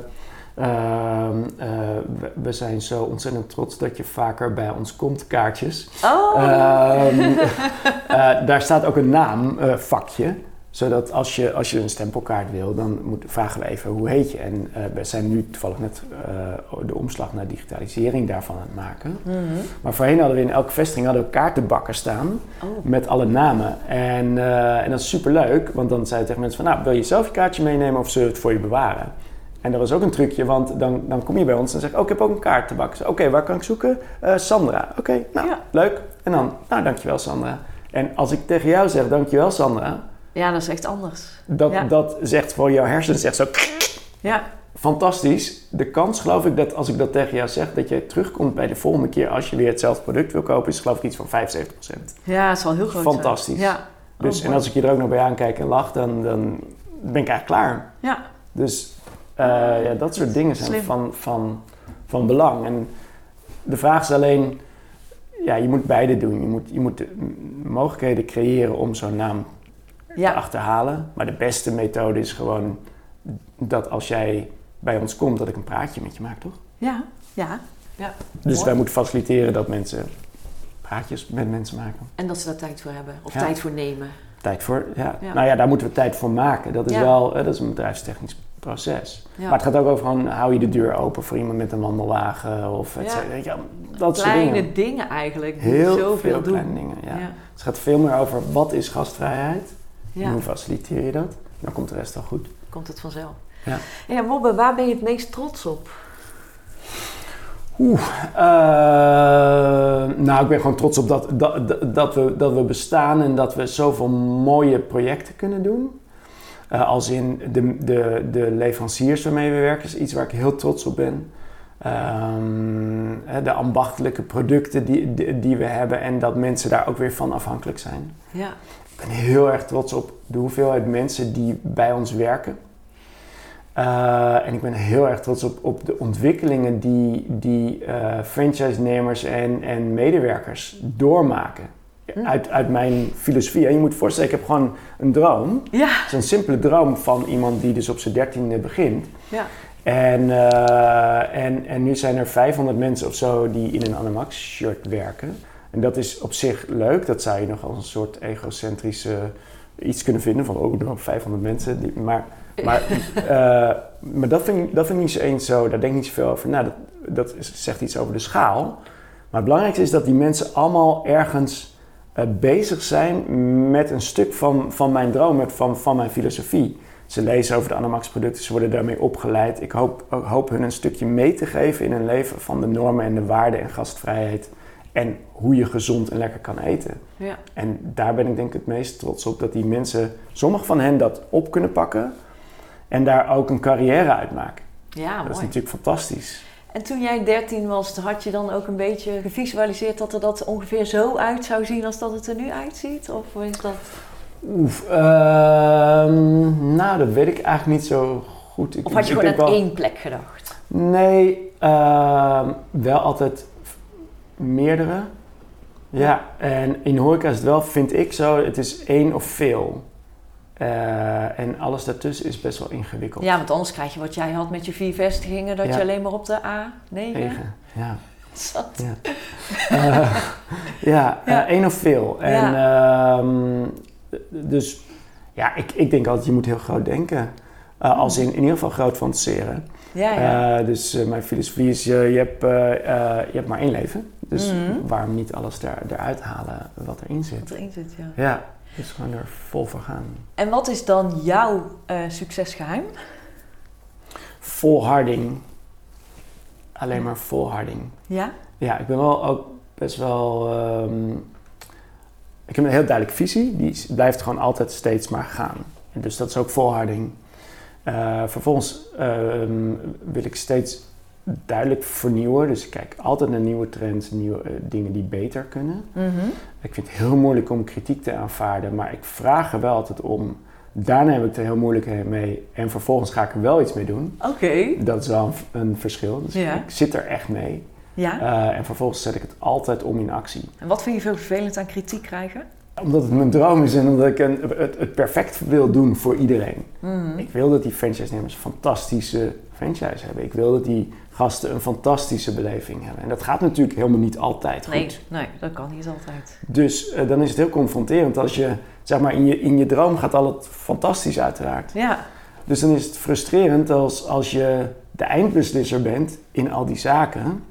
we, we zijn zo ontzettend trots dat je vaker bij ons komt, kaartjes. Oh, Ehm, eh, daar staat ook een naamvakje. Zodat als je, als je een stempelkaart wil, dan moet, vragen we even hoe heet je. En eh, we zijn nu toevallig net eh, de omslag naar digitalisering daarvan aan het maken. Mhm. Maar voorheen hadden we in elke vestiging hadden we kaartenbakken staan oh. met alle namen. En, eh, en dat is super leuk, want dan zei je tegen mensen van, nou, wil je zelf je kaartje meenemen of zullen we het voor je bewaren? En dat was ook een trucje, want dan, dan kom je bij ons en zeg ik, oh, ik heb ook een kaartenbak. Oké, waar kan ik zoeken? Sandra. Oké, nou, Ja. leuk. En dan, nou, dankjewel Sandra. En als ik tegen jou zeg, dankjewel Sandra, Ja, dat is echt anders. dat, Ja. dat zegt voor jouw hersenen, zegt zo, Ja, fantastisch. De kans, geloof ik, dat als ik dat tegen jou zeg, dat jij terugkomt bij de volgende keer als je weer hetzelfde product wil kopen, is geloof ik iets van 75%. ja dat is wel heel groot. zijn. Fantastisch. Ja. Dus, Oh, en als ik je er ook nog bij aankijk en lach, dan, dan ben ik eigenlijk klaar. Ja, Dus eh, ja, dat soort dingen zijn Slim. van, van, van belang. En de vraag is alleen, ja, je moet beide doen. Je moet, je moet de mogelijkheden creëren om zo'n naam te ja. achterhalen. Maar de beste methode is gewoon dat als jij bij ons komt, dat ik een praatje met je maak, toch? ja, ja. Dus Mooi. wij moeten faciliteren dat mensen praatjes met mensen maken. En dat ze daar tijd voor hebben. Of Ja. tijd voor nemen. Tijd voor, ja. Ja. Nou ja, daar moeten we tijd voor maken. Dat is Ja. wel, dat is een bedrijfstechnisch proces. Ja. Maar het gaat ook over, van, hou je de deur open voor iemand met een wandelwagen of et Ja. cetera. Ja, dat soort Kleine dingen. dingen eigenlijk. Die Heel zoveel veel doen. kleine dingen, ja. Ja. Dus het gaat veel meer over, wat is gastvrijheid? En hoe faciliteer je dat? Dan komt de rest wel goed. komt het vanzelf. Ja. Ja, Mobbe, waar ben je het meest trots op? Oeh, eh, nou, ik ben gewoon trots op dat, dat, dat- dat, we, dat we bestaan en dat we zoveel mooie projecten kunnen doen. Eh, als in de, de, de leveranciers waarmee we werken, is iets waar ik heel trots op ben. Ehm, de ambachtelijke producten die, die, die we hebben en dat mensen daar ook weer van afhankelijk zijn. Ja. Ik ben heel erg trots op de hoeveelheid mensen die bij ons werken. Eh, en ik ben heel erg trots op, op de ontwikkelingen die, die eh franchise-nemers en, en medewerkers doormaken. Uit, uit mijn filosofie. En je moet voorstellen, ik heb gewoon een droom. Ja. Het is een simpele droom van iemand die dus op zijn dertiende begint. Ja. En, eh, en, en nu zijn er 500 mensen of zo die in een Animax-shirt werken. En dat is op zich leuk. Dat zou je nog als een soort egocentrische iets kunnen vinden. Van, oh, nog 500 mensen. Die, maar maar, eh, maar dat, vind ik, dat vind ik niet zo eens zo. Daar denk ik niet zoveel over. Nou, dat, dat zegt iets over de schaal. Maar het belangrijkste is dat die mensen allemaal ergens eh, bezig zijn met een stuk van, van mijn droom, van, van mijn filosofie. Ze lezen over de Anamax-producten, ze worden daarmee opgeleid. Ik hoop, hoop hun een stukje mee te geven in hun leven van de normen en de waarden en gastvrijheid. En hoe je gezond en lekker kan eten. Ja. En daar ben ik denk ik het meest trots op. Dat die mensen, sommige van hen dat op kunnen pakken. En daar ook een carrière uit maken. Ja, dat is natuurlijk fantastisch. En toen jij 13 was, had je dan ook een beetje gevisualiseerd dat er dat ongeveer zo uit zou zien als dat het er nu uitziet? Of is dat... Oef, ehm, nou dat weet ik eigenlijk niet zo goed. Ik, Of had je gewoon aan wel- één plek gedacht? Nee, ehm, wel altijd meerdere. Ja, en in horeca is het wel, vind ik zo, het is één of veel. Eh, en alles daartussen is best wel ingewikkeld. Ja, want anders krijg je wat jij had met je vier vestigingen, dat Ja. je alleen maar op de A9 Negen, ja. zat. Ja, ja, eh, Ja. één of veel. En, ehm, dus ja, ik, ik denk altijd, je moet heel groot denken. Eh, als in, in ieder geval groot fantaseren. Ja, ja. Dus mijn filosofie is, je, je, hebt, je hebt maar één leven. Dus Mhm. waarom niet alles er, eruit halen wat erin zit? wat erin zit, ja. Ja, dus gewoon er vol voor gaan. En wat is dan jouw eh, succesgeheim? Volharding. Alleen maar volharding. Ja? Ja, ik ben wel ook best wel. ehm, ik heb een heel duidelijke visie. Die is- blijft gewoon altijd steeds maar gaan. En dus dat is ook volharding. Eh, vervolgens ehm, wil ik steeds duidelijk vernieuwen. Dus ik kijk altijd naar nieuwe trends, nieuwe eh, dingen die beter kunnen. Mhm. Ik vind het heel moeilijk om kritiek te aanvaarden, maar ik vraag er wel altijd om. Daarna heb ik er heel moeilijk mee. En vervolgens ga ik er wel iets mee doen. Oké. Dat is wel een, een verschil. Dus Ja. ik zit er echt mee. Ja. Eh, en vervolgens zet ik het altijd om in actie. En wat vind je veel vervelend aan kritiek krijgen? Omdat het mijn droom is en omdat ik een, het, het perfect wil doen voor iedereen. Mhm. Ik wil dat die franchise-nemers fantastische franchise hebben. Ik wil dat die gasten een fantastische beleving hebben. En dat gaat natuurlijk helemaal niet altijd goed. Nee, nee, dat kan niet altijd. Dus eh, dan is het heel confronterend als je, zeg maar, in je, in je droom gaat al het fantastisch uiteraard. Ja, Dus dan is het frustrerend als, als je de eindbeslisser bent in al die zaken.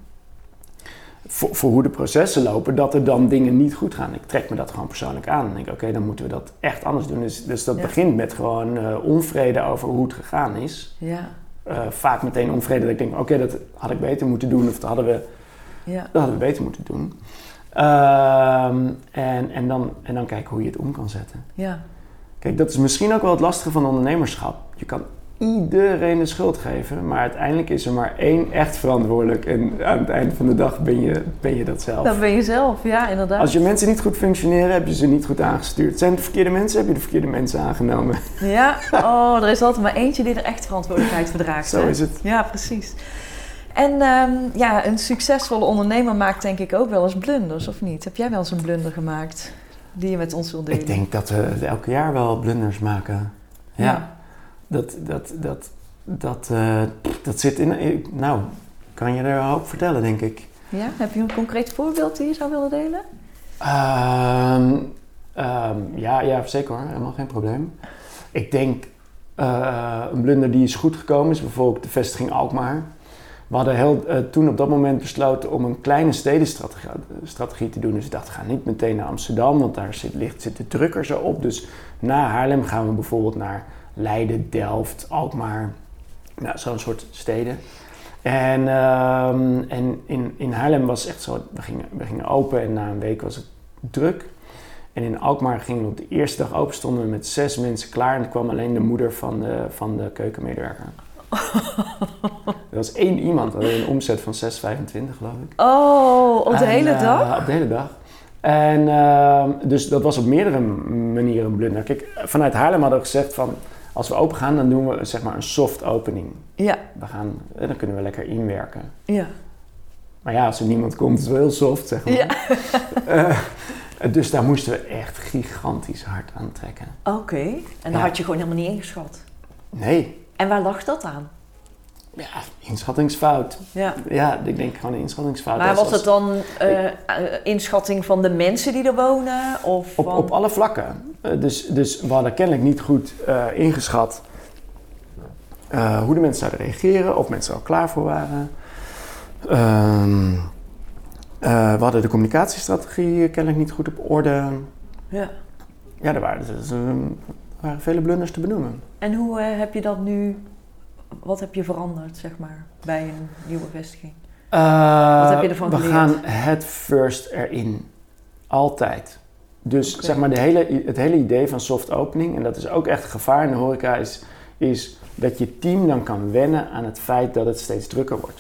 Voor, voor hoe de processen lopen, dat er dan dingen niet goed gaan. Ik trek me dat gewoon persoonlijk aan. En denk, oké, dan moeten we dat echt anders doen. Dus, dus dat Ja. begint met gewoon eh, onvrede over hoe het gegaan is. ja, Eh, vaak meteen onvrede dat ik denk, oké, dat had ik beter moeten doen. Of dat hadden we, ja. dat hadden we beter moeten doen. Ehm, en, en, dan, en dan kijken hoe je het om kan zetten. ja. Kijk, dat is misschien ook wel het lastige van ondernemerschap. Je kan iedereen de schuld geven, maar uiteindelijk is er maar één echt verantwoordelijk. En aan het eind van de dag ben je, ben je dat zelf. Dat ben je zelf, ja, inderdaad. Als je mensen niet goed functioneren, heb je ze niet goed aangestuurd. Zijn het de verkeerde mensen, heb je de verkeerde mensen aangenomen. Ja, oh, er is altijd maar eentje die er echt verantwoordelijkheid voor draagt. Zo hè? is het. Ja, precies. En ehm, ja, een succesvolle ondernemer maakt denk ik ook wel eens blunders, of niet? Heb jij wel eens een blunder gemaakt die je met ons wilt delen? Ik denk dat we elke jaar wel blunders maken. Ja, Ja. Dat, dat, dat, dat, eh, dat zit in... Nou, kan je er een hoop vertellen, denk ik. Ja, heb je een concreet voorbeeld die je zou willen delen? Ehm, ehm, ja, ja, zeker hoor. Helemaal geen probleem. Ik denk eh, een blunder die is goed gekomen is bijvoorbeeld de vestiging Alkmaar. We hadden heel, eh, toen op dat moment besloten om een kleine stedenstrategie strategie te doen. Dus ik dacht, we gaan niet meteen naar Amsterdam, want daar zit, ligt, zit de drukker zo op. Dus na Haarlem gaan we bijvoorbeeld naar Leiden, Delft, Alkmaar. Nou, zo'n soort steden. En, ehm, en in, in Haarlem was het echt zo, we gingen, we gingen open en na een week was het druk. En in Alkmaar gingen we op de eerste dag open, stonden we met zes mensen klaar. En er kwam alleen de moeder van de, van de keukenmedewerker. Er was één iemand, hadden een omzet van 6,25 geloof ik. Oh, op de En, hele eh, dag? Op de hele dag. En ehm, dus dat was op meerdere manieren een blunder. Kijk, vanuit Haarlem hadden we gezegd van... Als we open gaan, dan doen we zeg maar een soft opening. Ja, We gaan, eh, dan kunnen we lekker inwerken. ja. Maar ja, als er niemand komt, is het wel heel soft, zeg maar. Ja. Eh, dus daar moesten we echt gigantisch hard aan trekken. Oké, en dat Ja. had je gewoon helemaal niet ingeschat. Nee, En waar lag dat aan? Ja, inschattingsfout. Ja. Ja, ik denk gewoon een inschattingsfout. Maar was het dan eh, eh, inschatting van de mensen die er wonen? Of Op, van... op alle vlakken. Eh, dus, dus we hadden kennelijk niet goed ingeschat hoe de mensen zouden reageren, of mensen er al klaar voor waren. Ehm, eh, we hadden de communicatiestrategie kennelijk niet goed op orde. Ja. Ja, er waren, dus, waren vele blunders te benoemen. En hoe heb je dat nu... Wat heb je veranderd, zeg maar, bij een nieuwe vestiging? Eh, Wat heb je ervan we geleerd? gaan het first erin. Altijd. Dus zeg maar de hele, het hele idee van soft opening, en dat is ook echt gevaar in de horeca, is, is dat je team dan kan wennen aan het feit dat het steeds drukker wordt.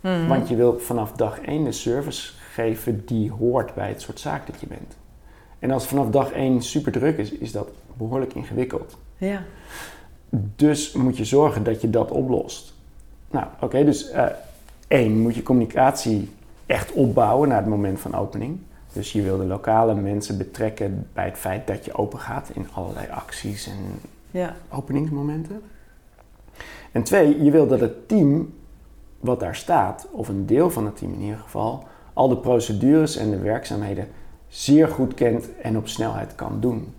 Mhm. Want je wil vanaf dag één de service geven die hoort bij het soort zaak dat je bent. En als het vanaf dag één super druk is, is dat behoorlijk ingewikkeld. Ja. Dus moet je zorgen dat je dat oplost. Nou, oké, dus eh, één, moet je communicatie echt opbouwen naar het moment van opening. Dus je wil de lokale mensen betrekken bij het feit dat je open gaat in allerlei acties en Ja. openingsmomenten. En twee, je wil dat het team wat daar staat, of een deel van het team in ieder geval, al de procedures en de werkzaamheden zeer goed kent en op snelheid kan doen.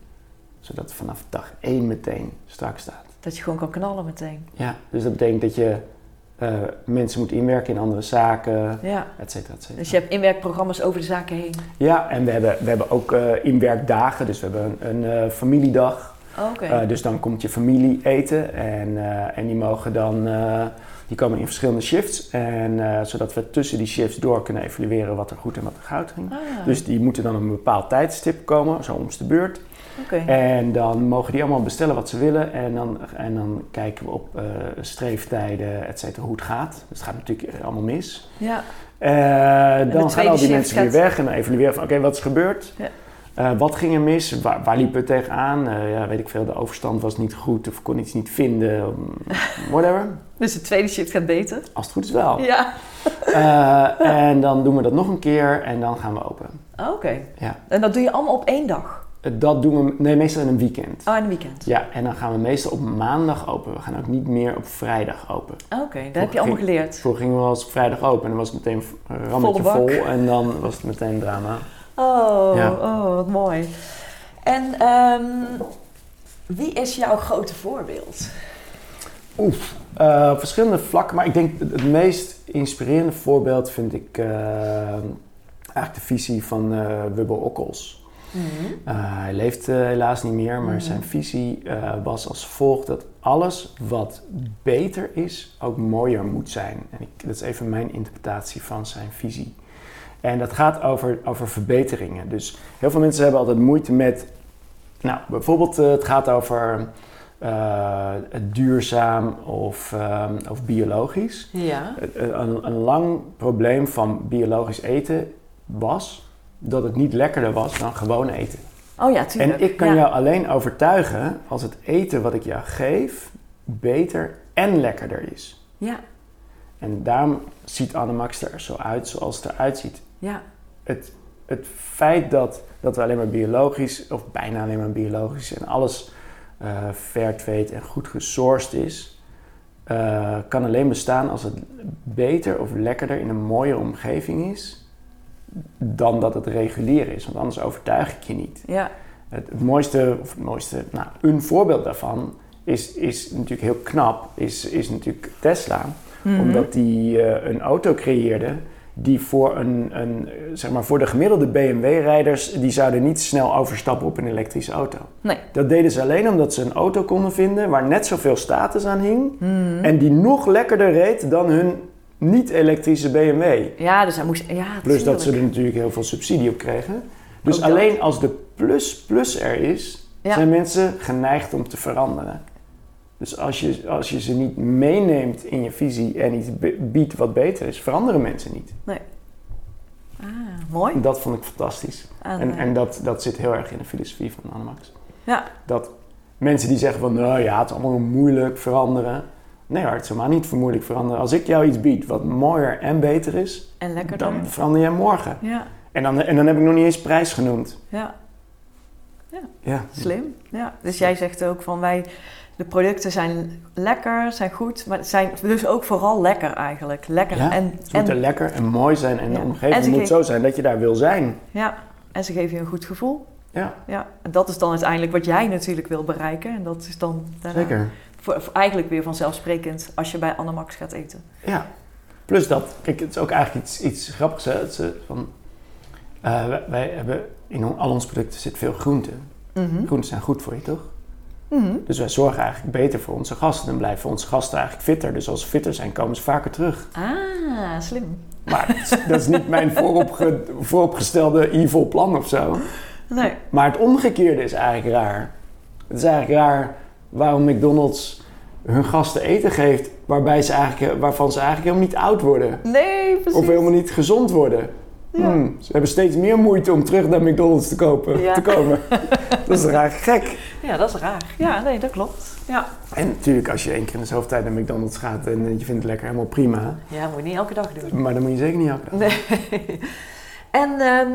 Zodat het vanaf dag één meteen strak staat. Dat je gewoon kan knallen meteen. Ja, dus dat betekent dat je eh, mensen moet inwerken in andere zaken, Ja. et cetera, et cetera. Dus je hebt inwerkprogramma's over de zaken heen. Ja, en we hebben, we hebben ook eh, inwerkdagen, dus we hebben een, een eh, familiedag. Oké. Eh, dus dan komt je familie eten en, en die mogen dan, die komen in verschillende shifts. En zodat we tussen die shifts door kunnen evalueren wat er goed en wat er goud ging. ah, Dus die moeten dan op een bepaald tijdstip komen, zo om de beurt. En dan mogen die allemaal bestellen wat ze willen. En dan, en dan kijken we op eh, streeftijden, et cetera, hoe het gaat. Dus het gaat natuurlijk allemaal mis. Ja. Eh, dan gaan al die mensen weer weg en dan evalueren van oké, wat is gebeurd? Ja. Eh, wat ging er mis? Waar, waar liepen we tegenaan? Eh, ja, weet ik veel, de overstand was niet goed of kon iets niet vinden. Whatever. Dus de tweede shift gaat beter. Als het goed is wel. Ja. En dan doen we dat nog een keer en dan gaan we open. Oké. Ja. En dat doe je allemaal op één dag? Eh, Dat doen we nee, meestal in een weekend. Oh, in een weekend? Ja, en dan gaan we meestal op maandag open. We gaan ook niet meer op vrijdag open. Oké, dat heb je allemaal geleerd. Vroeger gingen we wel eens op vrijdag open en dan was het meteen een rammetje vol en dan was het meteen drama. Oh, Ja. oh, wat mooi. En ehm, wie is jouw grote voorbeeld? Oef, eh, op verschillende vlakken, maar ik denk het, het meest inspirerende voorbeeld vind ik eh, eigenlijk de visie van eh Wubbo Okkels. Eh, hij leeft eh, helaas niet meer, maar Mhm. zijn visie eh, was als volgt dat alles wat beter is ook mooier moet zijn. En ik, dat is even mijn interpretatie van zijn visie. En dat gaat over, over verbeteringen. Dus heel veel mensen hebben altijd moeite met, nou bijvoorbeeld het gaat over duurzaam of, of biologisch. Ja. Een, een lang probleem van biologisch eten was dat het niet lekkerder was dan gewoon eten. Oh ja, tuurlijk. En ik kan ja. jou alleen overtuigen als het eten wat ik jou geef beter en lekkerder is. Ja, En daarom ziet Annemax er zo uit zoals het eruit ziet. ja. Het, het feit dat, dat we alleen maar biologisch, of bijna alleen maar biologisch en alles eh fair en goed gesourced is, eh, kan alleen bestaan als het beter of lekkerder in een mooie omgeving is dan dat het regulier is. Want anders overtuig ik je niet. ja. Het, het mooiste, of het mooiste, nou, een voorbeeld daarvan is, is natuurlijk heel knap, is, is natuurlijk Tesla. Mhm. Omdat die eh, een auto creëerde die voor, een, een, zeg maar voor de gemiddelde BMW-rijders, die zouden niet snel overstappen op een elektrische auto. Nee. Dat deden ze alleen omdat ze een auto konden vinden waar net zoveel status aan hing Mhm. en die nog lekkerder reed dan hun niet-elektrische BMW. Ja, dus hij moest... Ja, Plus dat ze er tuurlijk. natuurlijk heel veel subsidie op kregen. Dus alleen als de plus-plus er is, Ja. zijn mensen geneigd om te veranderen. Dus als je, als je ze niet meeneemt in je visie en iets biedt wat beter is, veranderen mensen niet. Ah, mooi. En dat vond ik fantastisch. Aan, En, en dat, dat zit heel erg in de filosofie van Annemax. Ja. Dat mensen die zeggen van, nou ja, het is allemaal moeilijk veranderen. Nee is helemaal niet voor moeilijk veranderen. Als ik jou iets bied wat mooier en beter is, en lekkerder. dan verander jij morgen. Ja, En dan, en dan heb ik nog niet eens prijs genoemd. ja, Ja, slim. Ja. Dus jij zegt ook van wij... De producten zijn lekker, zijn goed, maar zijn dus ook vooral lekker eigenlijk. Lekker Ja, en, Ze moeten en, lekker en mooi zijn en Ja. de omgeving moet zo zijn dat je daar wil zijn. ja, en ze geven je een goed gevoel. Ja, Ja, en dat is dan uiteindelijk wat jij natuurlijk wil bereiken. En dat is dan daarna zeker. Voor, voor eigenlijk weer vanzelfsprekend als je bij Annemax gaat eten. Ja. Plus dat, kijk, het is ook eigenlijk iets, iets grappigs. Hè? Het is, eh, van, eh, wij, wij hebben in al onze producten zit veel groente. Mhm. Groenten zijn goed voor je, toch? Mhm. Dus wij zorgen eigenlijk beter voor onze gasten en blijven onze gasten eigenlijk fitter. Dus als ze fitter zijn, komen ze vaker terug. Ah, slim. Maar dat is, dat is niet mijn vooropge, vooropgestelde evil plan of zo. Nee. Maar het omgekeerde is eigenlijk raar. Het is eigenlijk raar waarom McDonald's hun gasten eten geeft waarbij ze eigenlijk, waarvan ze eigenlijk helemaal niet oud worden. Nee, precies. Of helemaal niet gezond worden. Ja. Hmm, ze hebben steeds meer moeite om terug naar McDonald's te, kopen, Ja. te komen. dat is eigenlijk gek. Ja, dat is raar. Ja, nee, dat klopt. Ja, En natuurlijk, als je één keer in de zoveel tijd naar McDonald's gaat en je vindt het lekker helemaal prima. ja moet je niet elke dag doen. Maar dan moet je zeker niet elke dag. Nee. En ehm,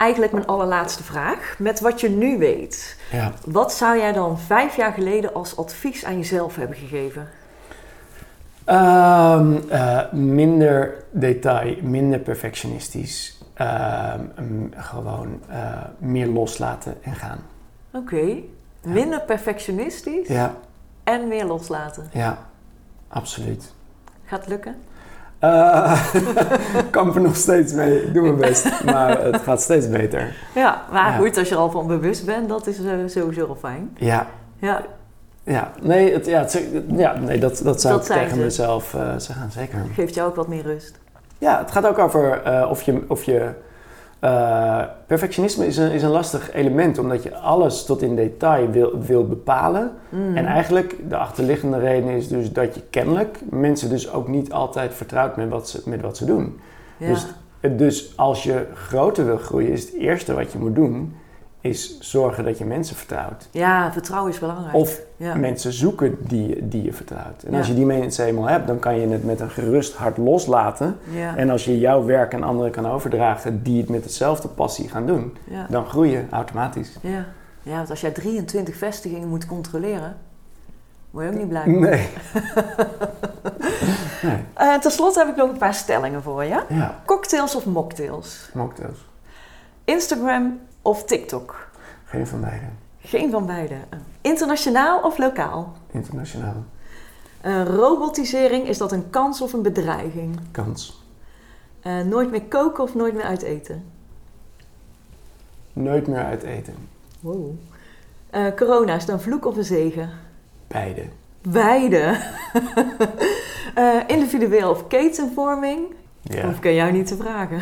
eigenlijk mijn allerlaatste vraag. Met wat je nu weet, Ja. wat zou jij dan vijf jaar geleden als advies aan jezelf hebben gegeven? Ehm, eh, minder detail, minder perfectionistisch. Ehm, gewoon eh, meer loslaten en gaan. Oké, minder perfectionistisch Ja, en meer loslaten. ja, absoluut. Gaat het lukken? Eh, Ik kan er nog steeds mee, ik doe mijn best, maar het gaat steeds beter. Ja, maar Ja. goed, als je er al van bewust bent, dat is eh, sowieso al fijn. Ja, Ja, ja, nee, het, ja, het, ja, nee dat, dat zou Dat ik tegen ze. mezelf eh, zeggen, zeker. geeft jou ook wat meer rust. Ja, het gaat ook over of je. Of je eh, perfectionisme is een, is een lastig element, omdat je alles tot in detail wil, wil bepalen. Mm. En eigenlijk de achterliggende reden is dus dat je kennelijk mensen dus ook niet altijd vertrouwt met wat ze, met wat ze doen. ja. dus- Dus als je groter wil groeien, is het eerste wat je moet doen, is zorgen dat je mensen vertrouwt. ja, vertrouwen is belangrijk. Of ja. mensen zoeken die, je- die je vertrouwt. En als je die mensen eenmaal hebt, dan kan je het met een gerust hart loslaten. Ja. En als je jouw werk aan anderen kan overdragen die het met dezelfde passie gaan doen, dan groei je automatisch. Ja. ja, want als jij 23 vestigingen moet controleren, word je ook niet blij. Nee. nee. Eh, Ten slotte heb ik nog een paar stellingen voor je. Ja, Cocktails of mocktails? mocktails. Instagram of TikTok? Geen van beide. Geen van beide. Internationaal of lokaal? Internationaal. Eh, robotisering, is dat een kans of een bedreiging? Kans. Eh, nooit meer koken of nooit meer uit eten? Nooit meer uit eten. Wow. Eh, corona, is dat een vloek of een zegen? Beide. Beide. Individueel of ketenvorming? Ja. Hoef ik aan jou niet te vragen.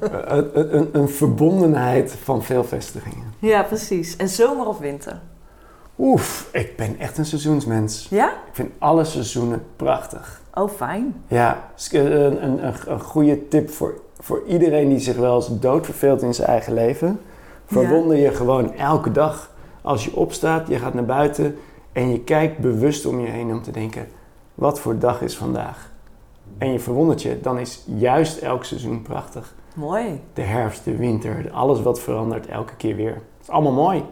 Eh, een, een, een verbondenheid van veel vestigingen. Ja, precies. En zomer of winter? Oef, ik ben echt een seizoensmens. Ja? Ik vind alle seizoenen prachtig. Oh, fijn. Ja, eh, een, een, een goede tip voor, voor iedereen die zich wel eens doodverveelt in zijn eigen leven. Verwonder je gewoon elke dag als je opstaat, je gaat naar buiten en je kijkt bewust om je heen om te denken, wat voor dag is vandaag? En je verwondert je, dan is juist elk seizoen prachtig. Mooi. De herfst, de winter, alles wat verandert elke keer weer. Het is allemaal mooi.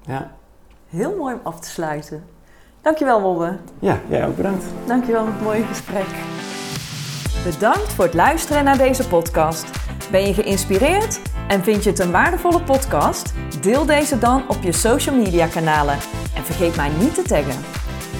Ja, Heel mooi om af te sluiten. Dankjewel, Wobbe. ja jij ook bedankt. Dankjewel voor het mooie gesprek. Bedankt voor het luisteren naar deze podcast. Ben je geïnspireerd en vind je het een waardevolle podcast? Deel deze dan op je social media kanalen en vergeet mij niet te taggen.